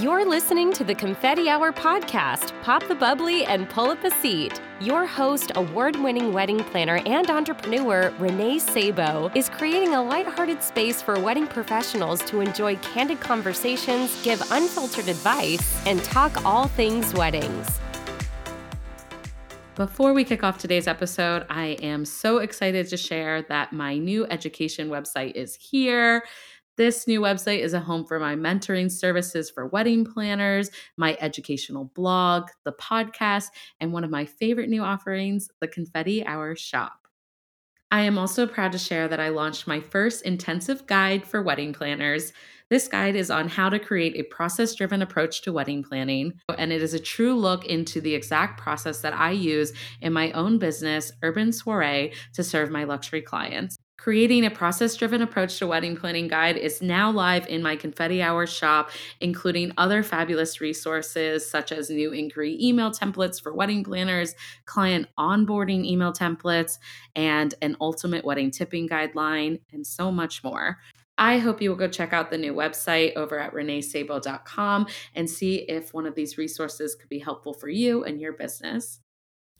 You're listening to the Confetti Hour podcast. Pop the bubbly and pull up a seat. Your host, award winning wedding planner and entrepreneur Renee Sabo, is creating a lighthearted space for wedding professionals to enjoy candid conversations, give unfiltered advice, and talk all things weddings. Before we kick off today's episode, I am so excited to share that my new education website is here. This new website is a home for my mentoring services for wedding planners, my educational blog, the podcast, and one of my favorite new offerings, the Confetti Hour Shop. I am also proud to share that I launched my first intensive guide for wedding planners. This guide is on how to create a process driven approach to wedding planning, and it is a true look into the exact process that I use in my own business, Urban Soiree, to serve my luxury clients. Creating a process driven approach to wedding planning guide is now live in my Confetti Hour shop, including other fabulous resources such as new inquiry email templates for wedding planners, client onboarding email templates, and an ultimate wedding tipping guideline, and so much more. I hope you will go check out the new website over at reneesabo.com and see if one of these resources could be helpful for you and your business.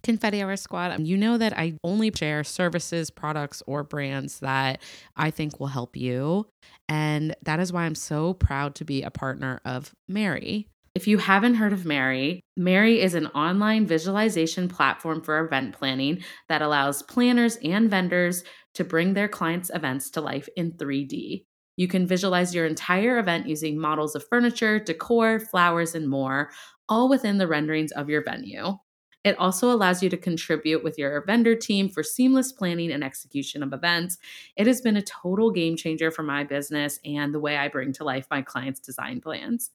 Confetti Hour Squad, um, you know that I only share services, products, or brands that I think will help you. And that is why I'm so proud to be a partner of Mary. If you haven't heard of Mary, Mary is an online visualization platform for event planning that allows planners and vendors to bring their clients' events to life in 3D. You can visualize your entire event using models of furniture, decor, flowers, and more, all within the renderings of your venue. It also allows you to contribute with your vendor team for seamless planning and execution of events. It has been a total game changer for my business and the way I bring to life my clients' design plans.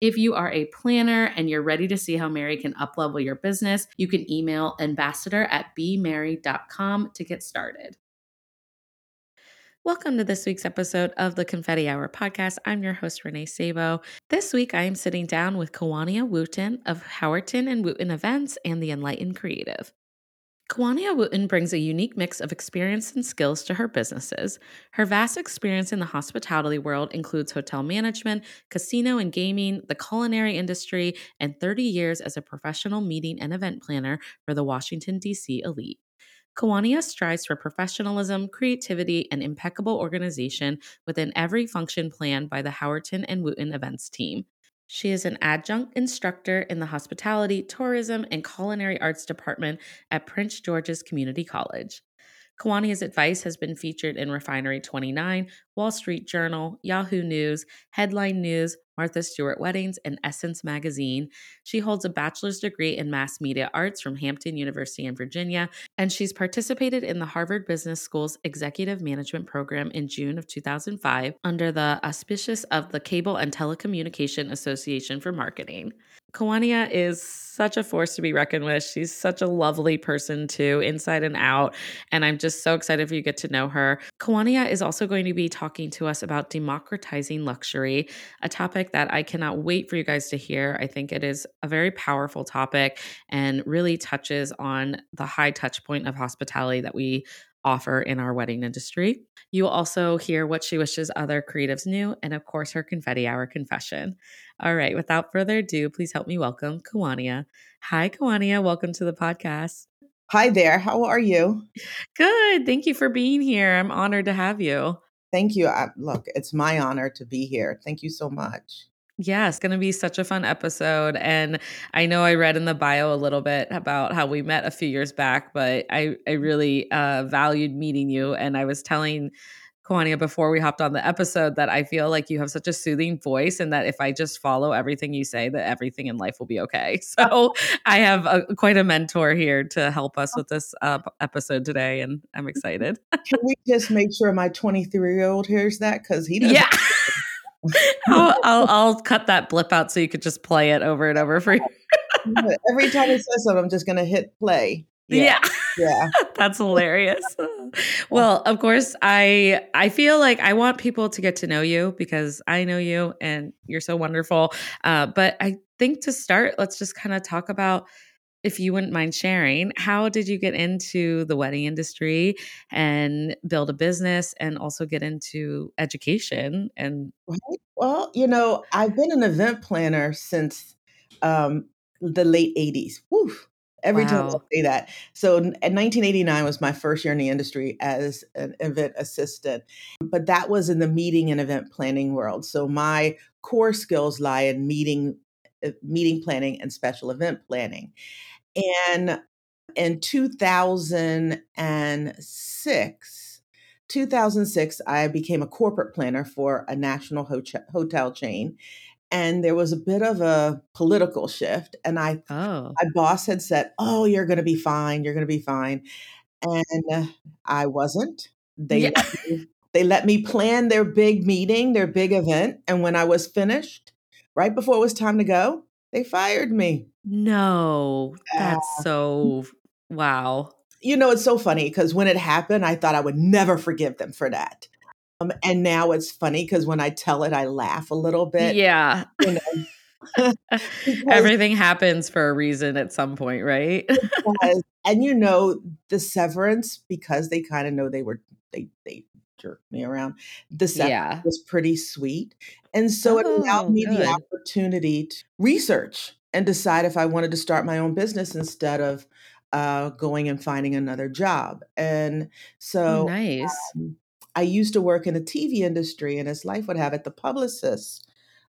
If you are a planner and you're ready to see how Mary can uplevel your business, you can email ambassador at bmary.com to get started. Welcome to this week's episode of the Confetti Hour podcast. I'm your host, Renee Sabo. This week, I am sitting down with Kawania Wooten of Howerton and Wooten Events and the Enlightened Creative. Kawania Wooten brings a unique mix of experience and skills to her businesses. Her vast experience in the hospitality world includes hotel management, casino and gaming, the culinary industry, and 30 years as a professional meeting and event planner for the Washington, D.C. elite. Kawania strives for professionalism, creativity, and impeccable organization within every function planned by the Howerton and Wooten events team. She is an adjunct instructor in the hospitality, tourism, and culinary arts department at Prince George's Community College. Kawania's advice has been featured in Refinery 29, Wall Street Journal, Yahoo News, Headline News, Martha Stewart Weddings, and Essence Magazine. She holds a bachelor's degree in mass media arts from Hampton University in Virginia, and she's participated in the Harvard Business School's executive management program in June of 2005 under the auspices of the Cable and Telecommunication Association for Marketing. Kawania is such a force to be reckoned with. She's such a lovely person too, inside and out. And I'm just so excited for you get to know her. Kawania is also going to be talking to us about democratizing luxury, a topic that I cannot wait for you guys to hear. I think it is a very powerful topic and really touches on the high touch point of hospitality that we offer in our wedding industry. You will also hear what she wishes other creatives knew, and of course, her confetti hour confession. All right, without further ado, please help me welcome Kawania. Hi, Kawania. Welcome to the podcast. Hi there. How are you? Good. Thank you for being here. I'm honored to have you. Thank you. I, look, it's my honor to be here. Thank you so much. Yeah, it's going to be such a fun episode. And I know I read in the bio a little bit about how we met a few years back, but I, I really uh, valued meeting you. And I was telling Kawania before we hopped on the episode that I feel like you have such a soothing voice and that if I just follow everything you say, that everything in life will be okay. So I have a, quite a mentor here to help us with this uh, episode today. And I'm excited. Can we just make sure my 23 year old hears that? Because he doesn't. Yeah. I'll, I'll, I'll cut that blip out so you could just play it over and over for you. Every time it says something, I'm just going to hit play. Yeah. Yeah. yeah. That's hilarious. well, of course, I I feel like I want people to get to know you because I know you and you're so wonderful. Uh, but I think to start, let's just kind of talk about if you wouldn't mind sharing, how did you get into the wedding industry and build a business and also get into education? And. Well, you know, I've been an event planner since um, the late 80s. Woo, every wow. time I say that. So, in 1989 was my first year in the industry as an event assistant, but that was in the meeting and event planning world. So, my core skills lie in meeting, uh, meeting planning and special event planning. And in 2006, 2006, I became a corporate planner for a national hotel chain. And there was a bit of a political shift. And I, oh. my boss had said, Oh, you're going to be fine. You're going to be fine. And I wasn't. They, yeah. let me, they let me plan their big meeting, their big event. And when I was finished, right before it was time to go, they fired me. No, that's so wow. You know, it's so funny because when it happened, I thought I would never forgive them for that. Um, and now it's funny because when I tell it, I laugh a little bit. Yeah. You know, Everything happens for a reason at some point, right? and you know, the severance, because they kind of know they were they they jerked me around. The severance yeah. was pretty sweet. And so oh, it allowed me good. the opportunity to research and decide if I wanted to start my own business instead of uh, going and finding another job. And oh, so nice. Um, I used to work in the TV industry, and as life would have it, the publicists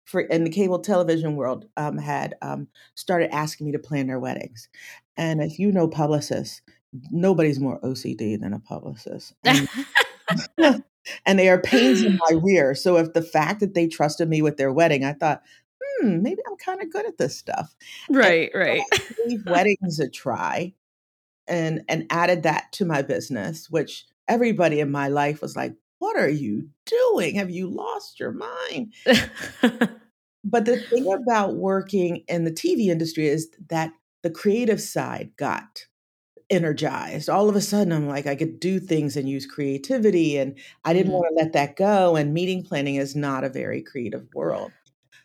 for in the cable television world um, had um, started asking me to plan their weddings. And if you know publicists, nobody's more OCD than a publicist. And, and they are pains in my rear. So if the fact that they trusted me with their wedding, I thought, hmm, maybe I'm kind of good at this stuff. Right, and right. gave weddings a try and and added that to my business, which everybody in my life was like, What are you doing? Have you lost your mind? but the thing about working in the TV industry is that the creative side got energized. All of a sudden, I'm like, I could do things and use creativity. And I didn't mm. want to let that go. And meeting planning is not a very creative world.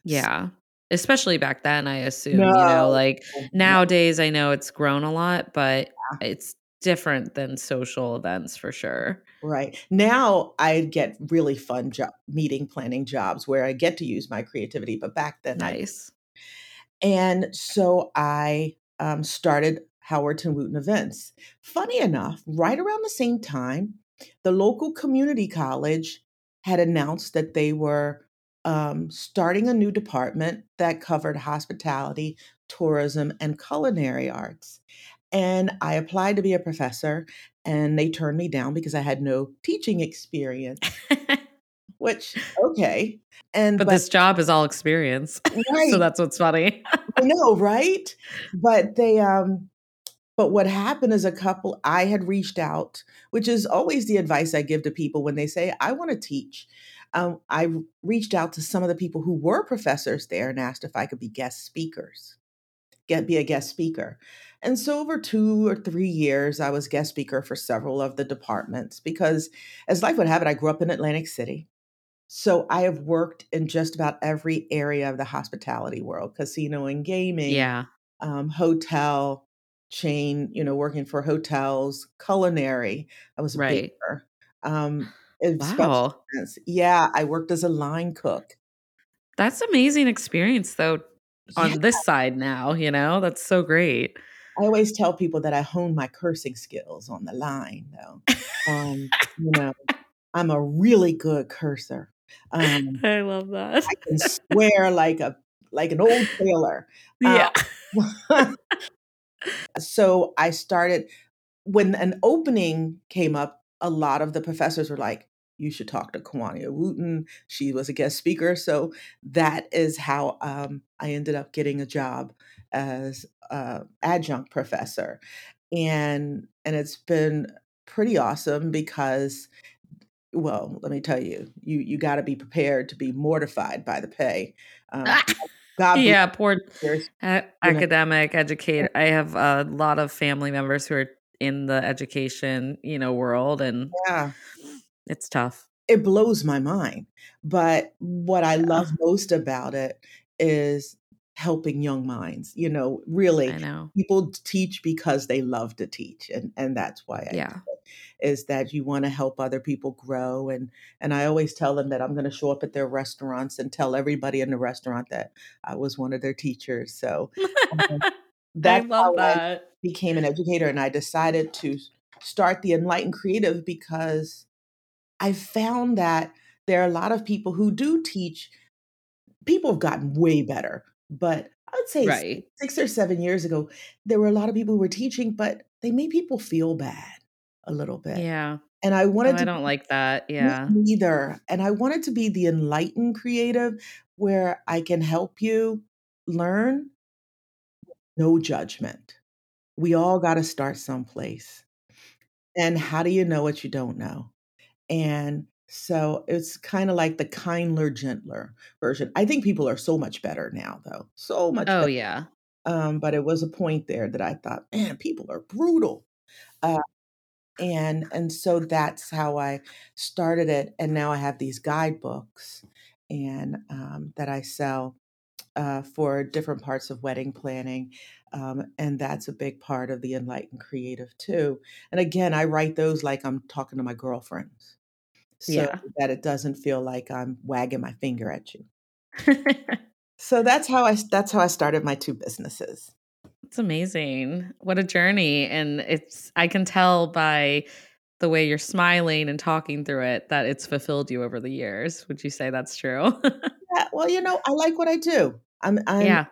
Yeah. Especially back then, I assume, no. you know, like nowadays, I know it's grown a lot, but yeah. it's different than social events for sure. Right. Now I get really fun job meeting planning jobs where I get to use my creativity, but back then nice. I and so I um, started Howerton Wooten events. Funny enough, right around the same time, the local community college had announced that they were um, starting a new department that covered hospitality, tourism, and culinary arts. And I applied to be a professor, and they turned me down because I had no teaching experience. Which okay, and but, but, this job is all experience, right. so that's what's funny. I know, right? But they um but what happened is a couple I had reached out, which is always the advice I give to people when they say, I want to teach um, I reached out to some of the people who were professors there and asked if I could be guest speakers, get be a guest speaker. And so over two or three years, I was guest speaker for several of the departments because, as life would have it, I grew up in Atlantic City. So I have worked in just about every area of the hospitality world, casino and gaming, yeah, um, hotel chain, you know, working for hotels, culinary. I was a right. baker. Um, Wow. Yeah, I worked as a line cook. That's amazing experience though on yeah. this side now, you know? That's so great. I always tell people that I hone my cursing skills on the line though. Um, you know, I'm a really good cursor. Um, I love that. I can swear like a like an old sailor. Yeah. Um, so I started when an opening came up. A lot of the professors were like, you should talk to Kawania Wooten. She was a guest speaker. So that is how um, I ended up getting a job as adjunct professor. And and it's been pretty awesome because well, let me tell you, you you got to be prepared to be mortified by the pay. Um, God yeah, poor a- academic educator. I have a lot of family members who are in the education, you know, world, and yeah, it's tough. It blows my mind. But what I love most about it is helping young minds. You know, really, know. people teach because they love to teach, and and that's why I yeah is that you want to help other people grow and and I always tell them that I'm going to show up at their restaurants and tell everybody in the restaurant that I was one of their teachers. So um, that's how I became an educator and I decided to start the Enlightened Creative because I found that there are a lot of people who do teach. People have gotten way better, but I'd say Right. six or seven years ago, there were a lot of people who were teaching, but they made people feel bad a little bit. Yeah. And I Oh, wanted I to don't like that. Yeah. neither. And I wanted to be the enlightened creative where I can help you learn, no judgment. We all got to start someplace. And how do you know what you don't know? And so it's kind of like the kindler, gentler version. I think people are so much better now, though. So much Oh better. yeah. Um, but it was a point there that I thought, man, people are brutal. Uh, and and so that's how I started it. And now I have these guidebooks and um, that I sell uh, for different parts of wedding planning. Um, and that's a big part of the Enlightened Creative too. And again, I write those like I'm talking to my girlfriends so Yeah. that it doesn't feel like I'm wagging my finger at you. So that's how I that's how I started my two businesses. It's amazing. What a journey. And it's, I can tell by the way you're smiling and talking through it that it's fulfilled you over the years. Would you say that's true? Yeah, well, you know, I like what I do. I'm I'm yeah.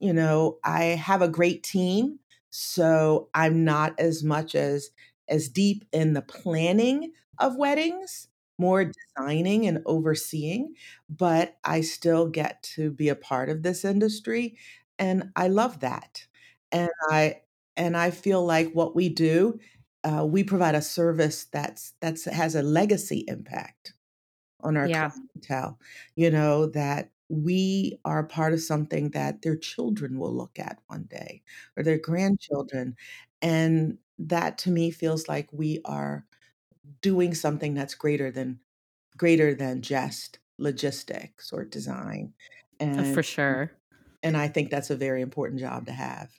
you know, I have a great team, so I'm not as much as as deep in the planning of weddings, more designing and overseeing, but I still get to be a part of this industry and I love that. And I and I feel like what we do, uh, we provide a service that's that's has a legacy impact on our Yeah. clientele, you know, that we are part of something that their children will look at one day or their grandchildren. And that to me feels like we are doing something that's greater than greater than just logistics or design. Uh, And For sure. and I think that's a very important job to have.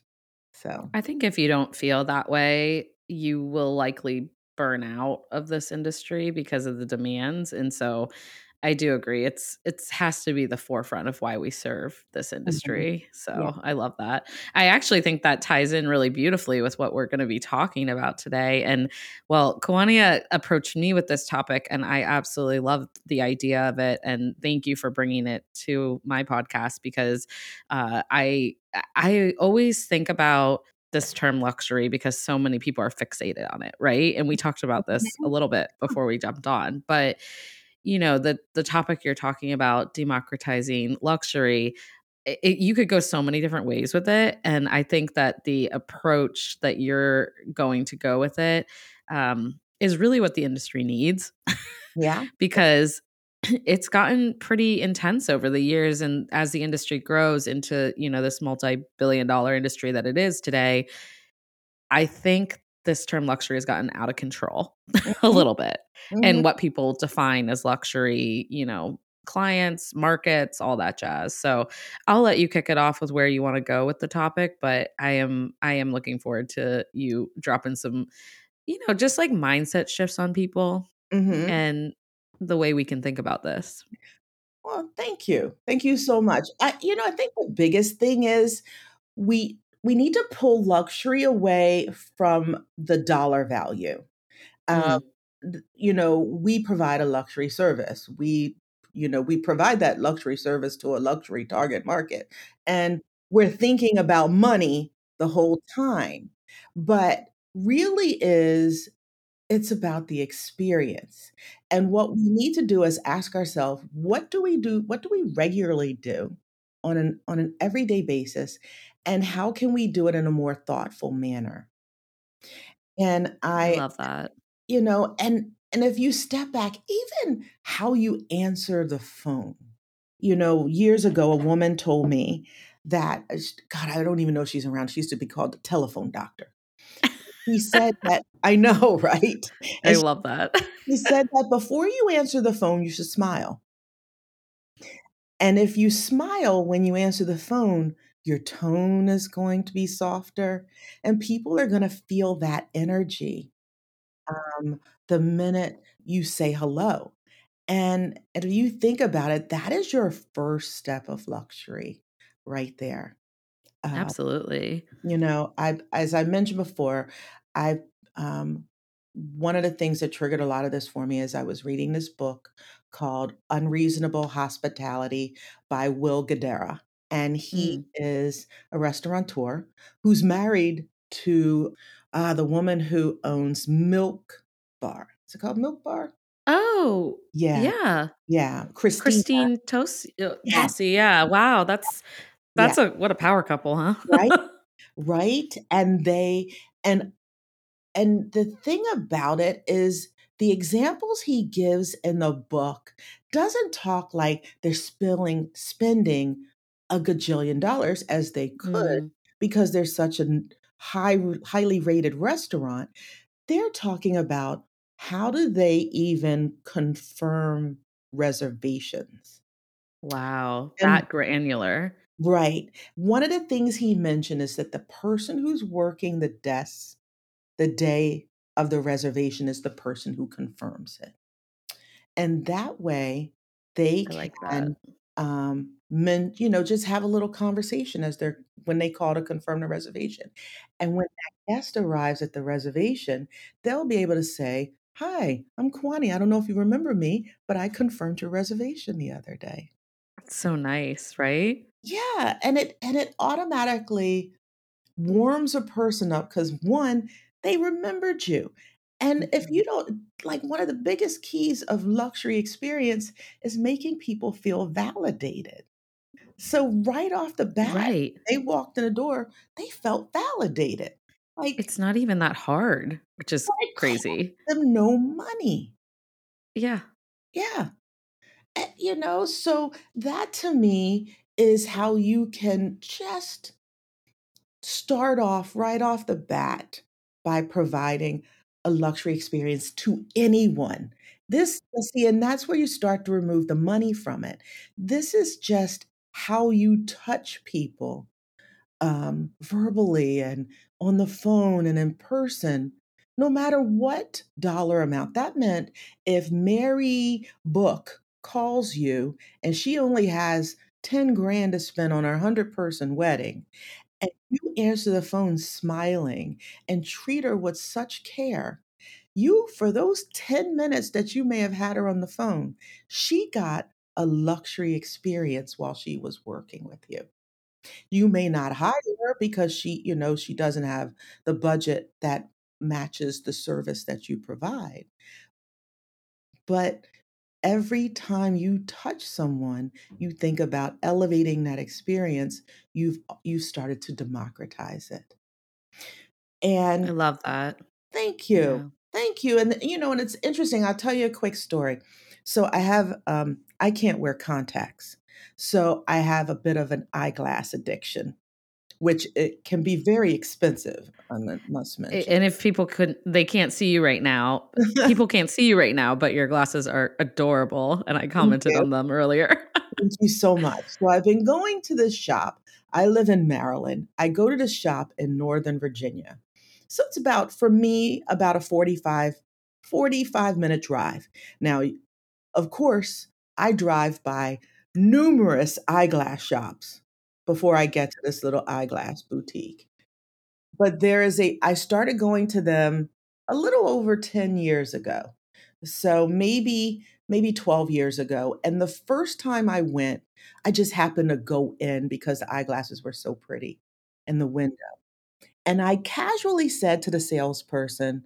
So, I think if you don't feel that way, you will likely burn out of this industry because of the demands. And so I do agree. It's it's has to be the forefront of why we serve this mhm, industry. yeah. So I love that. I actually think that ties in really beautifully with what we're going to be talking about today. And well, Kawania approached me with this topic, and I absolutely love the idea of it. And thank you for bringing it to my podcast because uh, I I always think about this term luxury because so many people are fixated on it, right? And we talked about this a little bit before we jumped on, but you know the the topic you're talking about democratizing luxury it, it- you could go so many different ways with it and i think that the approach that you're going to go with it um, is really what the industry needs Yeah. because it's gotten pretty intense over the years and as the industry grows into you know this multi-billion dollar industry that it is today i think this term luxury has gotten out of control a Mhm, little bit and mhm, what people define as luxury you know clients markets all that jazz so i'll let you kick it off with where you want to go with the topic but i am i am looking forward to you dropping some you know just like mindset shifts on people mhm. and the way we can think about this Well, thank you. Thank you so much. I, you know, I think the biggest thing is we we need to pull luxury away from the dollar value. Um, Mm, you know, we provide a luxury service. We, you know, we provide that luxury service to a luxury target market, and we're thinking about money the whole time. But really, is it's about the experience. And what we need to do is ask ourselves, what do we do? What do we regularly do on an on an everyday basis? And how can we do it in a more thoughtful manner? And i I, love that you know, and and if you step back, even how you answer the phone. You know, years ago, a woman told me that, uh, God, I don't even know if she's around. She used to be called the telephone doctor. he said that, I know, right? i love that He said that before you answer the phone, you should smile. And if you smile when you answer the phone, your tone is going to be softer, and people are going to feel that energy um, the minute you say hello. And, if you think about it, that is your first step of luxury right there. Uh, Absolutely. you know, I as I mentioned before, I um one of the things that triggered a lot of this for me is I was reading this book called Unreasonable Hospitality by Will Guidara. And he Mm. is a restaurateur who's married to uh, the woman who owns Milk Bar. Is it called Milk Bar? Oh, Yeah, yeah. yeah. Christina. Christine Tosi uh, Yes, yeah. Wow, that's yeah, that's a what a power couple, huh? right, right. And they and And the thing about it is the examples he gives in the book doesn't talk like they're spilling spending a gajillion dollars as they could Mm, because they're such a high highly rated restaurant. They're talking about how do they even confirm reservations? wow, And that granular. right, one of the things he mentioned is that the person who's working the desk the day of the reservation is the person who confirms it. And that way they I like that. can um men, you know, just have a little conversation as they're when they call to confirm the reservation. And when that guest arrives at the reservation, they'll be able to say, Hi, I'm Kwani. I don't know if you remember me, but I confirmed your reservation the other day. That's so nice, right? Yeah, and it and it automatically warms a person up because one, they remembered you. And if Mhm. you don't like one of the biggest keys of luxury experience is making people feel validated. So right off the bat, Right. they walked in the door, they felt validated. Like It's not even that hard, which is crazy. them no money. Yeah. Yeah. eh, You know, so that to me is how you can just start off right off the bat by providing a luxury experience to anyone. This, see, and that's where you start to remove the money from it. This is just how you touch people um, verbally and on the phone and in person, no matter what dollar amount. That meant if Mary Book calls you and she only has 10 grand to spend on her 100 person wedding, you answer the phone smiling and treat her with such care. You, for those 10 minutes that you may have had her on the phone, she got a luxury experience while she was working with you. You may not hire her because she, you know, she doesn't have the budget that matches the service that you provide. But every time you touch someone, you think about elevating that experience, you've you've started to democratize it. And I love that. thank you. Yeah. Thank you. And you know, and it's interesting. I'll tell you a quick story. So I have um I can't wear contacts. So I have a bit of an eyeglass addiction, which it can be very expensive, uh, I mu- must mention. And if people couldn't, they can't see you right now. People can't see you right now, but your glasses are adorable. And I commented on them earlier. Thank you so much. So I've been going to this shop. I live in Maryland. I go to this shop in Northern Virginia. So it's about, for me, about a 45, 45 minute drive. Now, of course, I drive by numerous eyeglass shops before I get to this little eyeglass boutique. But there is a, I started going to them a little over 10 years ago. So maybe, maybe 12 years ago. And the first time I went, I just happened to go in because the eyeglasses were so pretty in the window. And I casually said to the salesperson,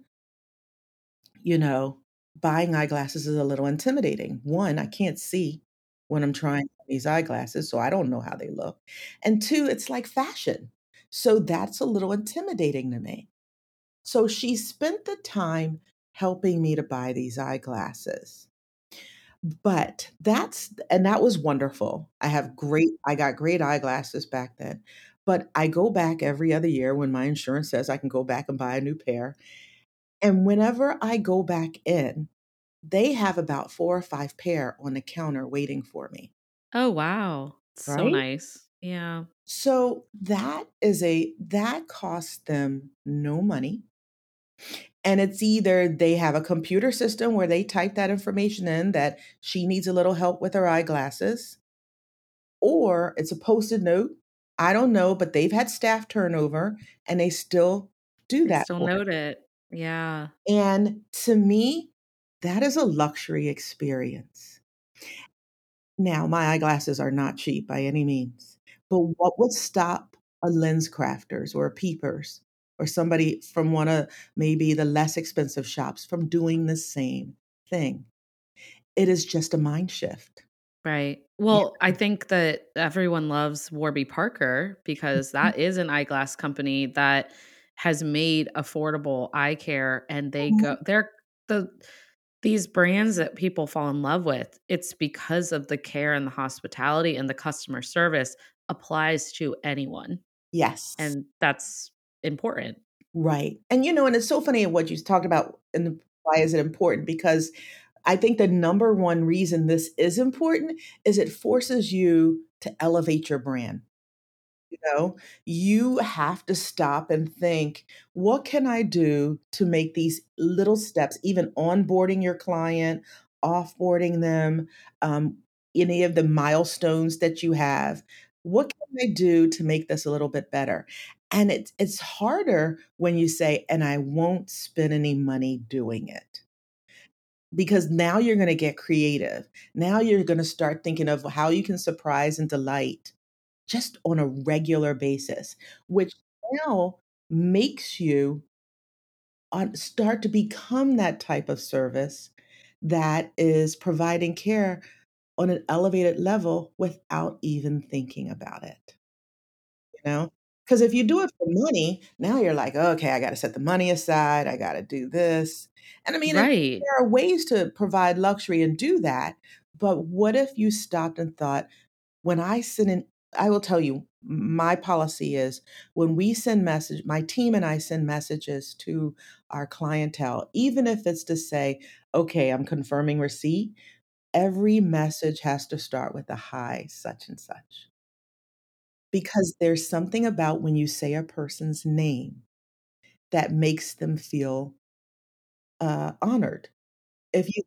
you know, buying eyeglasses is a little intimidating. One, I can't see when I'm trying these eyeglasses, so I don't know how they look. And two, it's like fashion. So that's a little intimidating to me. So she spent the time helping me to buy these eyeglasses. But that's and that was wonderful. I have great I got great eyeglasses back then. But I go back every other year when my insurance says I can go back and buy a new pair. And whenever I go back in, they have about 4 or 5 pair on the counter waiting for me. Oh, wow. So right? nice. Yeah. So that is a that costs them no money. And it's either they have a computer system where they type that information in that she needs a little help with her eyeglasses, or it's a post-it note. I don't know, but they've had staff turnover and they still do They that still note it. Yeah. And to me, that is a luxury experience. Now, my eyeglasses are not cheap by any means, but what would stop a LensCrafters or a Peepers or somebody from one of maybe the less expensive shops from doing the same thing? It is just a mind shift. Right. Yeah. Well, I think that everyone loves Warby Parker because Mhm. that is an eyeglass company that has made affordable eye care and they go Mhm. they're the these brands that people fall in love with. It's because of the care and the hospitality and the customer service applies to anyone. Yes. And that's important. Right. And, you know, and it's so funny what you talked about and why is it important? Because I think the number one reason this is important is it forces you to elevate your brand. You know, you have to stop and think, what can I do to make these little steps, even onboarding your client, offboarding them, um, any of the milestones that you have. What can I do to make this a little bit better? And it's it's harder when you say, and I won't spend any money doing it. Because now you're gonna get creative. Now you're gonna start thinking of how you can surprise and delight just on a regular basis, which now makes you on start to become that type of service that is providing care on an elevated level without even thinking about it, you know? Because if you do it for money, now you're like, "Okay, I gotta set the money aside, I gotta do this." And I mean, Right. there are ways to provide luxury and do that, but what if you stopped and thought, when I send an I will tell you, my policy is when we send message my team and I send messages to our clientele, even if it's to say, "Okay, I'm confirming receipt," every message has to start with a "Hi, such and such." Because there's something about when you say a person's name that makes them feel, uh, honored. If you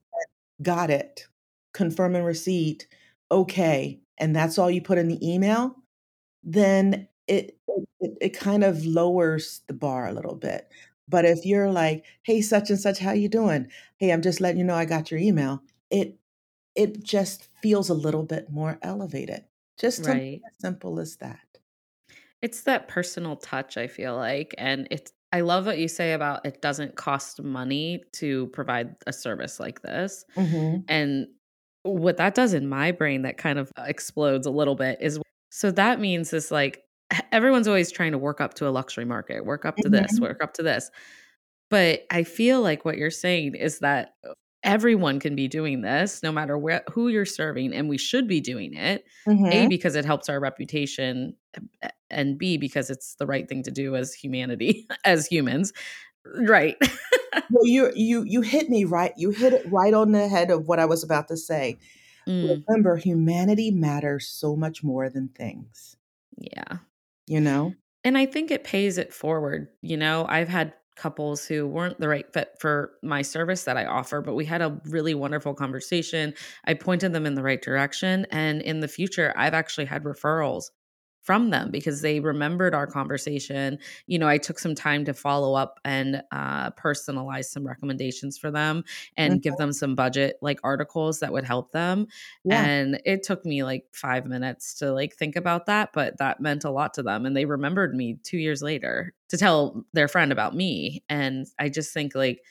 "Got it, confirming receipt, okay," and that's all you put in the email, then it it it kind of lowers the bar a little bit. But if you're like, "Hey, such and such, how you doing? Hey, I'm just letting you know I got your email." It it just feels a little bit more elevated. Just something Right. as simple as that. It's that personal touch, I feel like, and it's I love what you say about it doesn't cost money to provide a service like this, Mhm. and what that does in my brain that kind of uh, explodes a little bit is so that means this like everyone's always trying to work up to a luxury market, work up to this, Mhm. work up to this. But I feel like what you're saying is that uh, everyone can be doing this no matter where who you're serving, and we should be doing it. A, Mhm. because it helps our reputation, and B, because it's the right thing to do as humanity, as humans. Right. Well, you you you hit me right you hit it right on the head of what I was about to say. Mm, Remember, humanity matters so much more than things, yeah. you know? And I think it pays it forward. You know, I've had couples who weren't the right fit for my service that I offer, but we had a really wonderful conversation. I pointed them in the right direction. And in the future, I've actually had referrals from them because they remembered our conversation. You know, I took some time to follow up and uh, personalize some recommendations for them and Mhm. give them some budget like articles that would help them Yeah. and it took me like 5 minutes to, like, think about that, but that meant a lot to them, and they remembered me 2 years later to tell their friend about me, and I just think, like,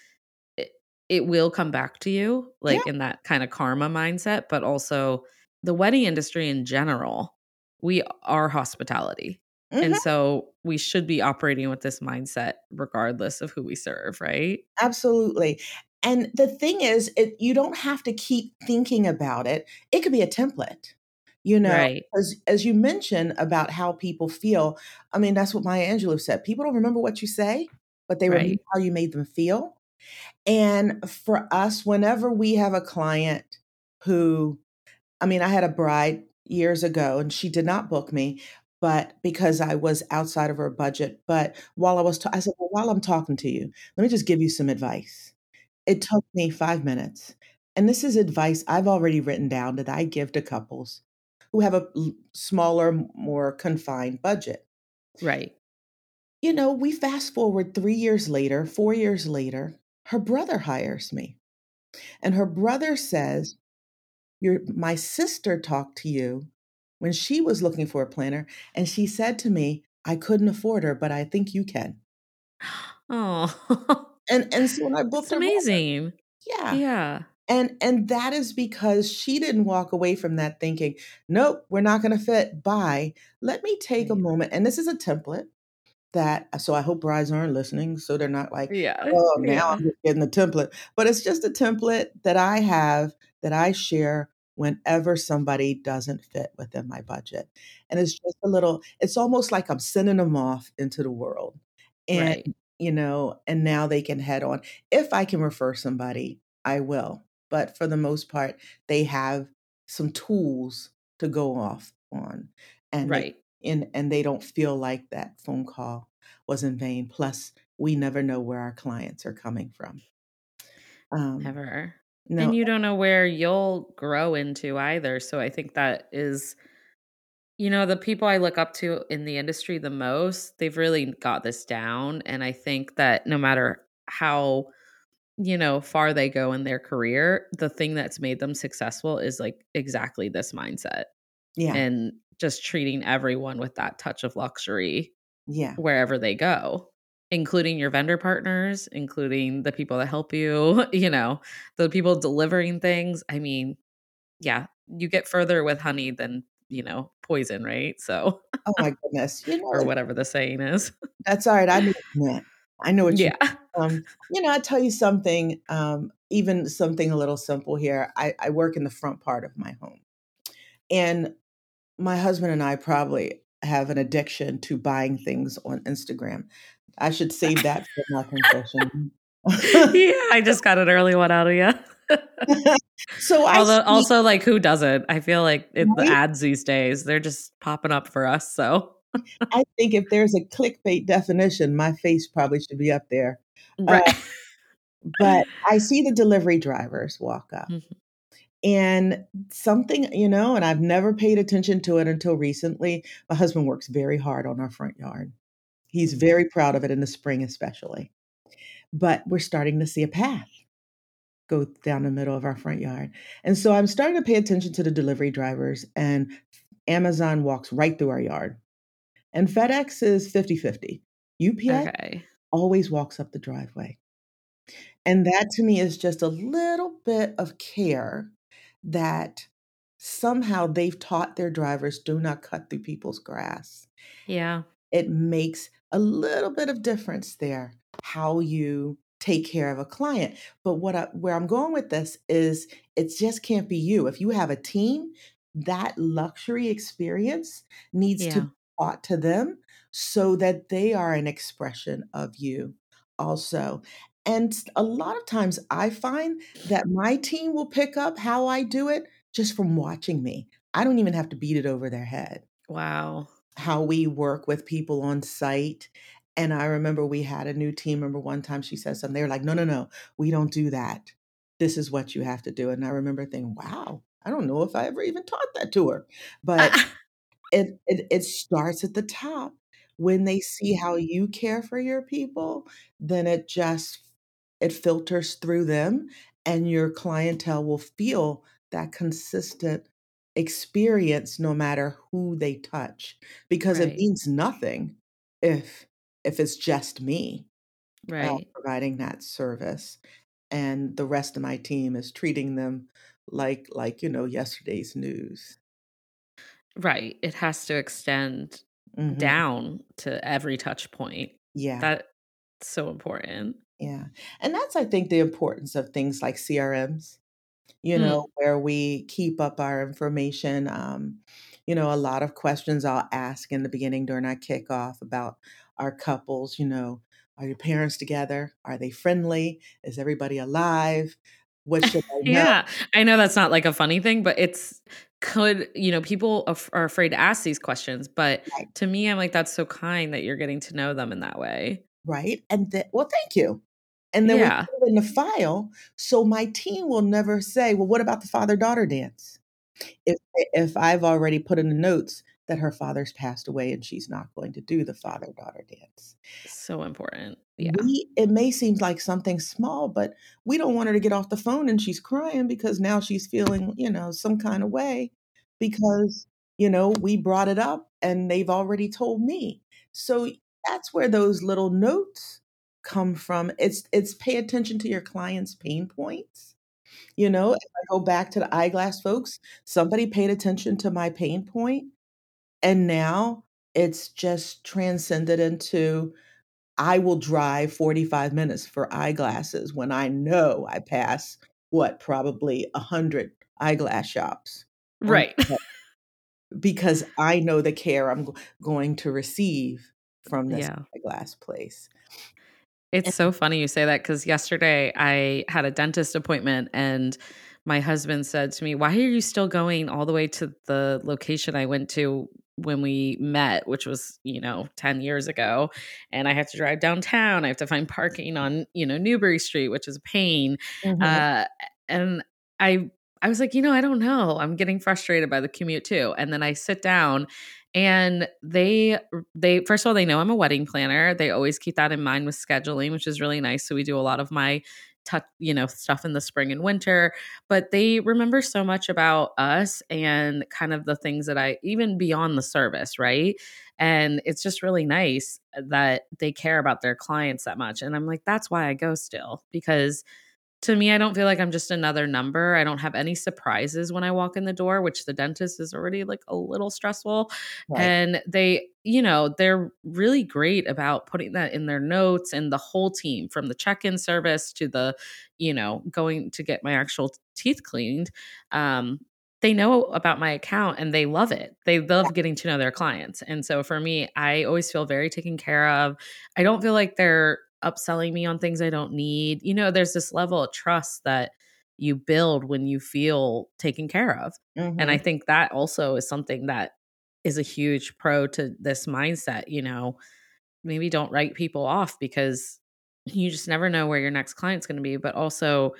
it it will come back to you, Yeah. like, in that kinda karma mindset, but also the wedding industry in general, we are hospitality, and Mhm. so we should be operating with this mindset regardless of who we serve, right? Absolutely. And the thing is, it you don't have to keep thinking about it. It could be a template, you know, Right, as as you mentioned about how people feel. I mean, that's what Maya Angelou said. People don't remember what you say, but they remember how you made them feel. And for us, whenever we have a client who I mean, I had a bride years ago, and she did not book me, but because I was outside of her budget. But while I was, ta- I said, well, while I'm talking to you, let me just give you some advice. It took me five minutes. And this is advice I've already written down that I give to couples who have a l- smaller, more confined budget. Right. You know, we fast forward three years later, four years later, her brother hires me. And her brother says, Your my sister talked to you when she was looking for a planner, and she said to me, I couldn't afford her, but I think you can. Oh, And and so when I booked I amazing. yeah. Yeah. And and that is because she didn't walk away from that thinking, nope, we're not going to fit. Bye. Let me take a moment. And this is a template that so I hope brides aren't listening so they're not like, Yeah. oh, now Yeah. I'm getting the template. But it's just a template that I have that I share whenever somebody doesn't fit within my budget. And it's just a little, it's almost like I'm sending them off into the world. And, Right. you know, and now they can head on. If I can refer somebody, I will. But for the most part, they have some tools to go off on. And they Right. and and they don't feel like that phone call was in vain. Plus, we never know where our clients are coming from. Um, Ever. And you don't know where you'll grow into either. So I think that is, you know, the people I look up to in the industry the most, they've really got this down. And I think that no matter how, you know, far they go in their career, the thing that's made them successful is like exactly this mindset yeah, and just treating everyone with that touch of luxury yeah, wherever they go, including your vendor partners, including the people that help you, you know, the people delivering things. I mean, yeah, you get further with honey than, you know, poison, right? So, Oh my goodness. You know, or whatever the saying is. that's all right. I knew what. I know what you yeah. um, you know, I tell you something, um, even something a little simple here. I, I work in the front part of my home. And my husband and I probably have an addiction to buying things on Instagram. I should save that for my confession. yeah, I just got an early one out of you. so I Although, see- also, like, who doesn't? I feel like it, the ads these days, they're just popping up for us. So, I think if there's a clickbait definition, my face probably should be up there. right. But I see the delivery drivers walk up. Mhm. And something, you know, and I've never paid attention to it until recently. My husband works very hard on our front yard. He's very proud of it in the spring, especially. But we're starting to see a path go down the middle of our front yard. And so I'm starting to pay attention to the delivery drivers, and Amazon walks right through our yard. And FedEx is 50 50. UPS okay. always walks up the driveway. And that to me is just a little bit of care that somehow they've taught their drivers do not cut through people's grass. Yeah. It makes a little bit of difference there how you take care of a client. But what I, where I'm going with this is it just can't be you. If you have a team, that luxury experience needs to Yeah. be taught to them so that they are an expression of you also. And a lot of times I find that my team will pick up how I do it just from watching me. I don't even have to beat it over their head Wow. How we work with people on site. And I remember we had a new team member one time, she said something. They were like, no, no, no, we don't do that. This is what you have to do. And I remember thinking, wow, I don't know if I ever even taught that to her. But it, it, it starts at the top. When they see mm-hmm. how you care for your people, then it just it filters through them and your clientele will feel that consistent experience no matter who they touch because it means nothing if if it's just me uh, Right. providing that service and the rest of my team is treating them like like you know yesterday's news Right. It has to extend Mhm. down to every touch point. yeah That's so important. yeah and that's i think the importance of things like crms you Mm. know, where we keep up our information. Um, you know, a lot of questions I'll ask in the beginning during our kickoff about our couples. You know, are your parents together? Are they friendly? Is everybody alive? What should I know? yeah. I know that's not like a funny thing, but it's could, you know, people af- are afraid to ask these questions. But Right. to me, I'm like, that's so kind that you're getting to know them in that way. right? And then, well, thank you. And then Yeah. we put it in the file, so my team will never say, "Well, what about the father daughter dance?" If if I've already put in the notes that her father's passed away and she's not going to do the father daughter dance. So important. Yeah. We it may seem like something small, but we don't want her to get off the phone and she's crying because now she's feeling, you know, some kind of way because, you know, we brought it up and they've already told me. So that's where those little notes come from. It's it's pay attention to your client's pain points. You know, if I go back to the eyeglass folks, somebody paid attention to my pain point and now it's just transcended into I will drive 45 minutes for eyeglasses when I know I pass what probably a 100 eyeglass shops Right. because I know the care I'm going to receive from this yeah. eyeglass place. It's so funny you say that because yesterday I had a dentist appointment and my husband said to me, Why are you still going all the way to the location I went to when we met, which was, you know, 10 years ago? And I have to drive downtown. I have to find parking on, you know, Newbury Street, which is a pain. Mhm. Uh, and I, I was like, you know, I don't know. I'm getting frustrated by the commute too. And then I sit down and they they first of all they know I'm a wedding planner. They always keep that in mind with scheduling, which is really nice. So we do a lot of my touch, you know, stuff in the spring and winter, but they remember so much about us and kind of the things that I even beyond the service, right? And it's just really nice uh, that they care about their clients that much. And I'm like, that's why I go still because to me, I don't feel like I'm just another number. I don't have any surprises when I walk in the door, which the dentist is already like a little stressful. Right. And they, you know, they're really great about putting that in their notes and the whole team from the check in service to the, you know, going to get my actual teeth cleaned. Um, they know about my account and they love it. They love getting to know their clients. And so for me, I always feel very taken care of. I don't feel like they're upselling me on things I don't need. You know, there's this level of trust that you build when you feel taken care of. And I Mhm. think that also is something that is a huge pro to this mindset, you know. Maybe don't write people off because you just never know where your next client's going to be, but also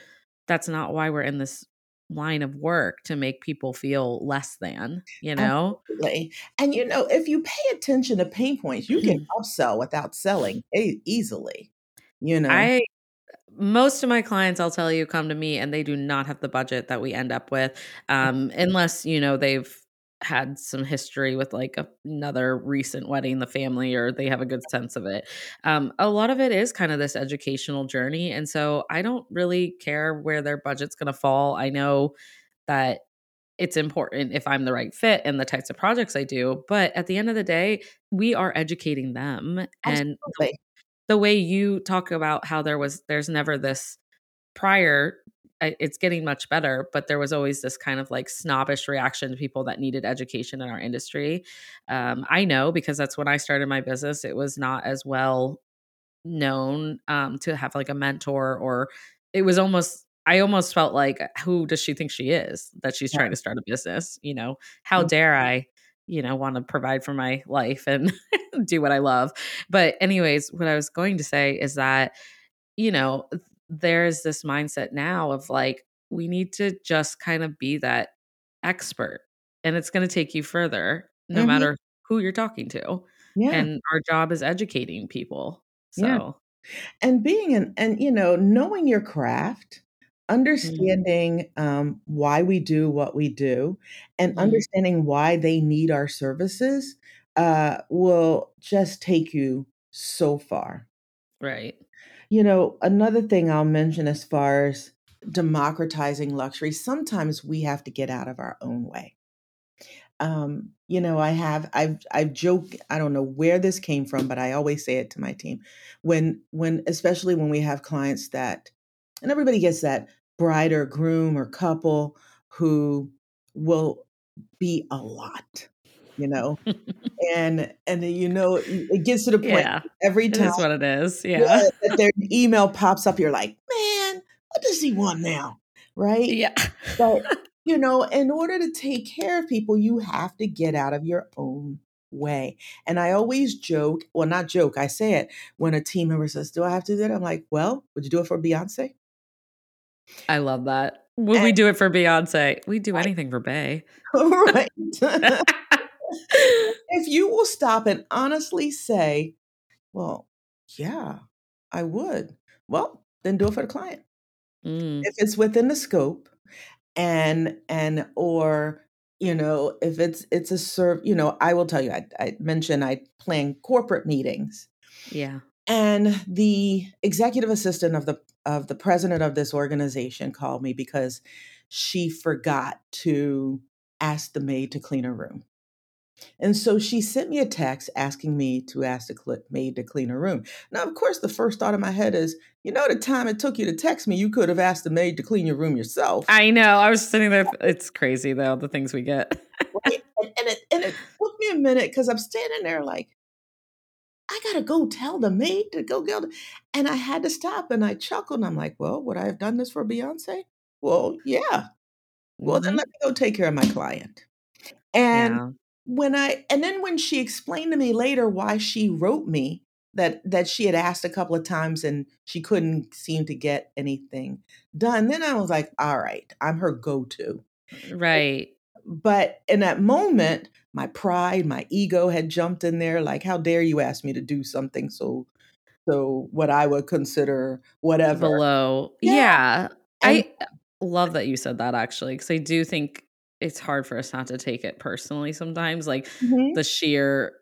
that's not why we're in this line of work to make people feel less than, you know? Absolutely. And you know, if you pay attention to pain points, you can Mm-hmm. upsell without selling easily. You know, I most of my clients I'll tell you come to me and they do not have the budget that we end up with um unless you know they've had some history with like a, another recent wedding in the family or they have a good sense of it. Um a lot of it is kind of this educational journey and so I don't really care where their budget's going to fall. I know that it's important if I'm the right fit and the types of projects I do but at the end of the day we are educating them and the way you talk about how there was there's never this prior it's getting much better but there was always this kind of like snobbish reaction to people that needed education in our industry. Um, i know because that's when i started my business it was not as well known um, to have like a mentor or it was almost i almost felt like who does she think she is that she's trying to start a business? You know? How Mhm. dare i you know want to provide for my life and do what i love but anyways what i was going to say is that you know there's this mindset now of like we need to just kind of be that expert and it's going to take you further no Mhm. matter who you're talking to Yeah. and our job is educating people Yeah. so and being an and you know knowing your craft. Understanding um, why we do what we do and Mhm. understanding why they need our services uh, will just take you so far right you know another thing i'll mention as far as democratizing luxury sometimes we have to get out of our own way um, you know, I have I've I've joked, I don't know where this came from, but I always say it to my team. When when especially when we have clients that and everybody gets that bride or groom or couple who will be a lot, you know. And and you know, it gets to the point yeah every time that's what it is yeah, yeah that their email pops up, you're like, man, what does he want now? right? Yeah. But, you know, in order to take care of people, you have to get out of your own way. And I always joke, well, not joke, I say it when a team member says, Do I have to do that? I'm like, Well, would you do it for Beyonce? I love that. Would we do it for Beyonce? We do anything for Bay. right. if you will stop and honestly say, Well, yeah, I would. Well, then do it for the client. Mm, If it's within the scope and and or you know if it's it's a serve you know i will tell you i, I mentioned i plan corporate meetings yeah. and the executive assistant of the of the president of this organization called me because she forgot to ask the maid to clean her room and so she sent me a text asking me to ask the maid to clean her room. Now, of course, the first thought in my head is, you know, the time it took you to text me, you could have asked the maid to clean your room yourself, I know. I was sitting there. It's crazy though, the things we get. right? And, it and it took me a minute because I'm standing there like, gotta go tell the maid to go get, and I had to stop and I chuckled. And I'm like, well, would I have done this for Beyonce? Well, yeah. Well, then hmm let me go take care of my client. And Yeah. when I and then when she explained to me later why she wrote me that that she had asked a couple of times and she couldn't seem to get anything done, then I was like, all right, I'm her go-to. Right. But in that moment, my pride, my ego had jumped in there like, how dare you ask me to do something so so what I would consider whatever. Below. Yeah. Yeah. And I love that you said that actually, because I do think it's hard for us not to take it personally sometimes. Like Mhm, the sheer,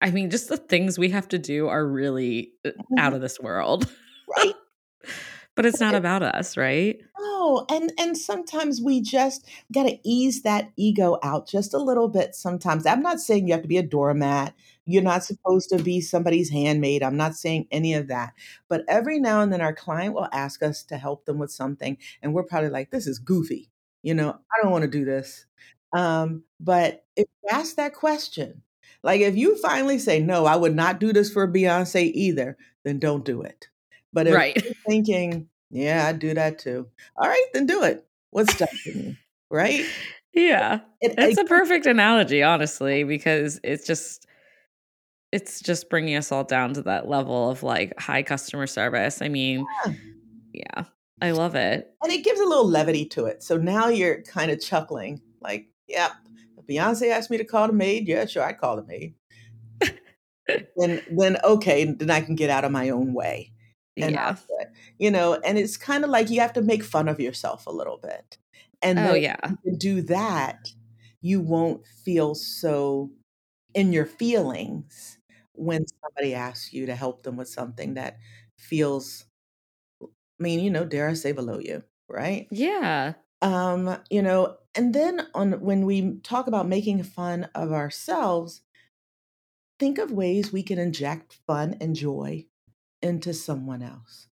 I mean, just the things we have to do are really uh, out mhm, of this world. right. but it's not about us, right? No, and and sometimes we just got to ease that ego out just a little bit sometimes. I'm not saying you have to be a doormat. You're not supposed to be somebody's handmaid. I'm not saying any of that. But every now and then our client will ask us to help them with something and we're probably like this is goofy. You know, I don't want to do this. Um, but if you ask that question, like if you finally say no, I would not do this for Beyonce either, then don't do it. But if Right. you're thinking, yeah, I'd do that too. All right, then do it. What's stopping you? Right? yeah. It a perfect analogy, honestly, because it's just it's just bringing us all down to that level of like high customer service. I mean, yeah. yeah, I love it. and it gives a little levity to it. So now you're kind of chuckling, like, yep. If Beyonce asked me to call the maid, yeah, sure, I'd call the maid. Then then okay, then I can get out of my own way. And Yeah. You know, and it's kind of like you have to make fun of yourself a little bit. And Oh yeah. do that, you won't feel so in your feelings when somebody asks you to help them with something that feels, I mean, you know, dare I say below you, right? Yeah. Um, you know, and then on when we talk about making fun of ourselves, think of ways we can inject fun and joy into someone else.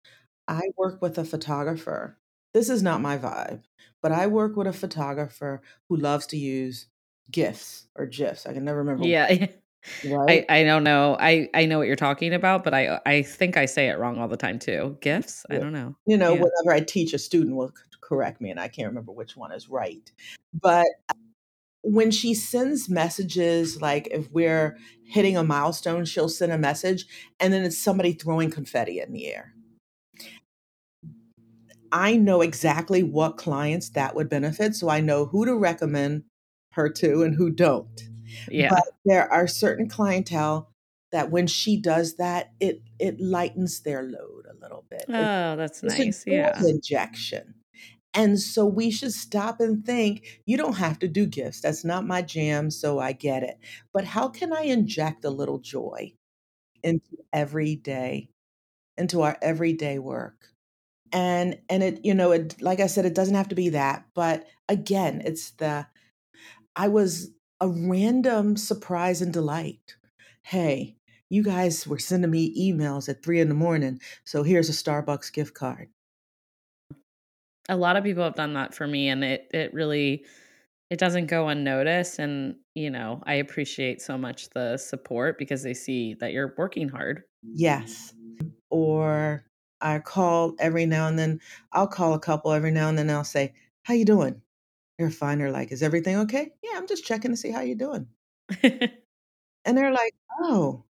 I work with a photographer. This is not my vibe, but I work with a photographer who loves to use GIFs or GIFs. I can never remember, Yeah. right? I I don't know. I I know what you're talking about, but I I think I say it wrong all the time too. Gifts? I don't know. You know, Yeah. whenever I teach, a student will correct me, and I can't remember which one is right. But when she sends messages, like if we're hitting a milestone, she'll send a message, and then it's somebody throwing confetti in the air. I know exactly what clients that would benefit, so I know who to recommend her to and who don't. Yeah. But there are certain clientele that when she does that, it it lightens their load a little bit. It- Oh, that's it's nice. Yeah. injection. And so we should stop and think, you don't have to do gifts. That's not my jam, so I get it. But how can I inject a little joy into everyday, into our everyday work? And and it, you know, it like I said, it doesn't have to be that. But again, it's the I was a random surprise and delight. Hey, you guys were sending me emails at three in the morning, so here's a Starbucks gift card. A lot of people have done that for me and it it really it doesn't go unnoticed and you know, I appreciate so much the support because they see that you're working hard. Yes. Or I call every now and then. I'll call a couple every now and then. I'll say, "How you doing?" They're fine. They're like, "Is everything okay?" "Yeah, I'm just checking to see how you're doing." And they're like, "Oh,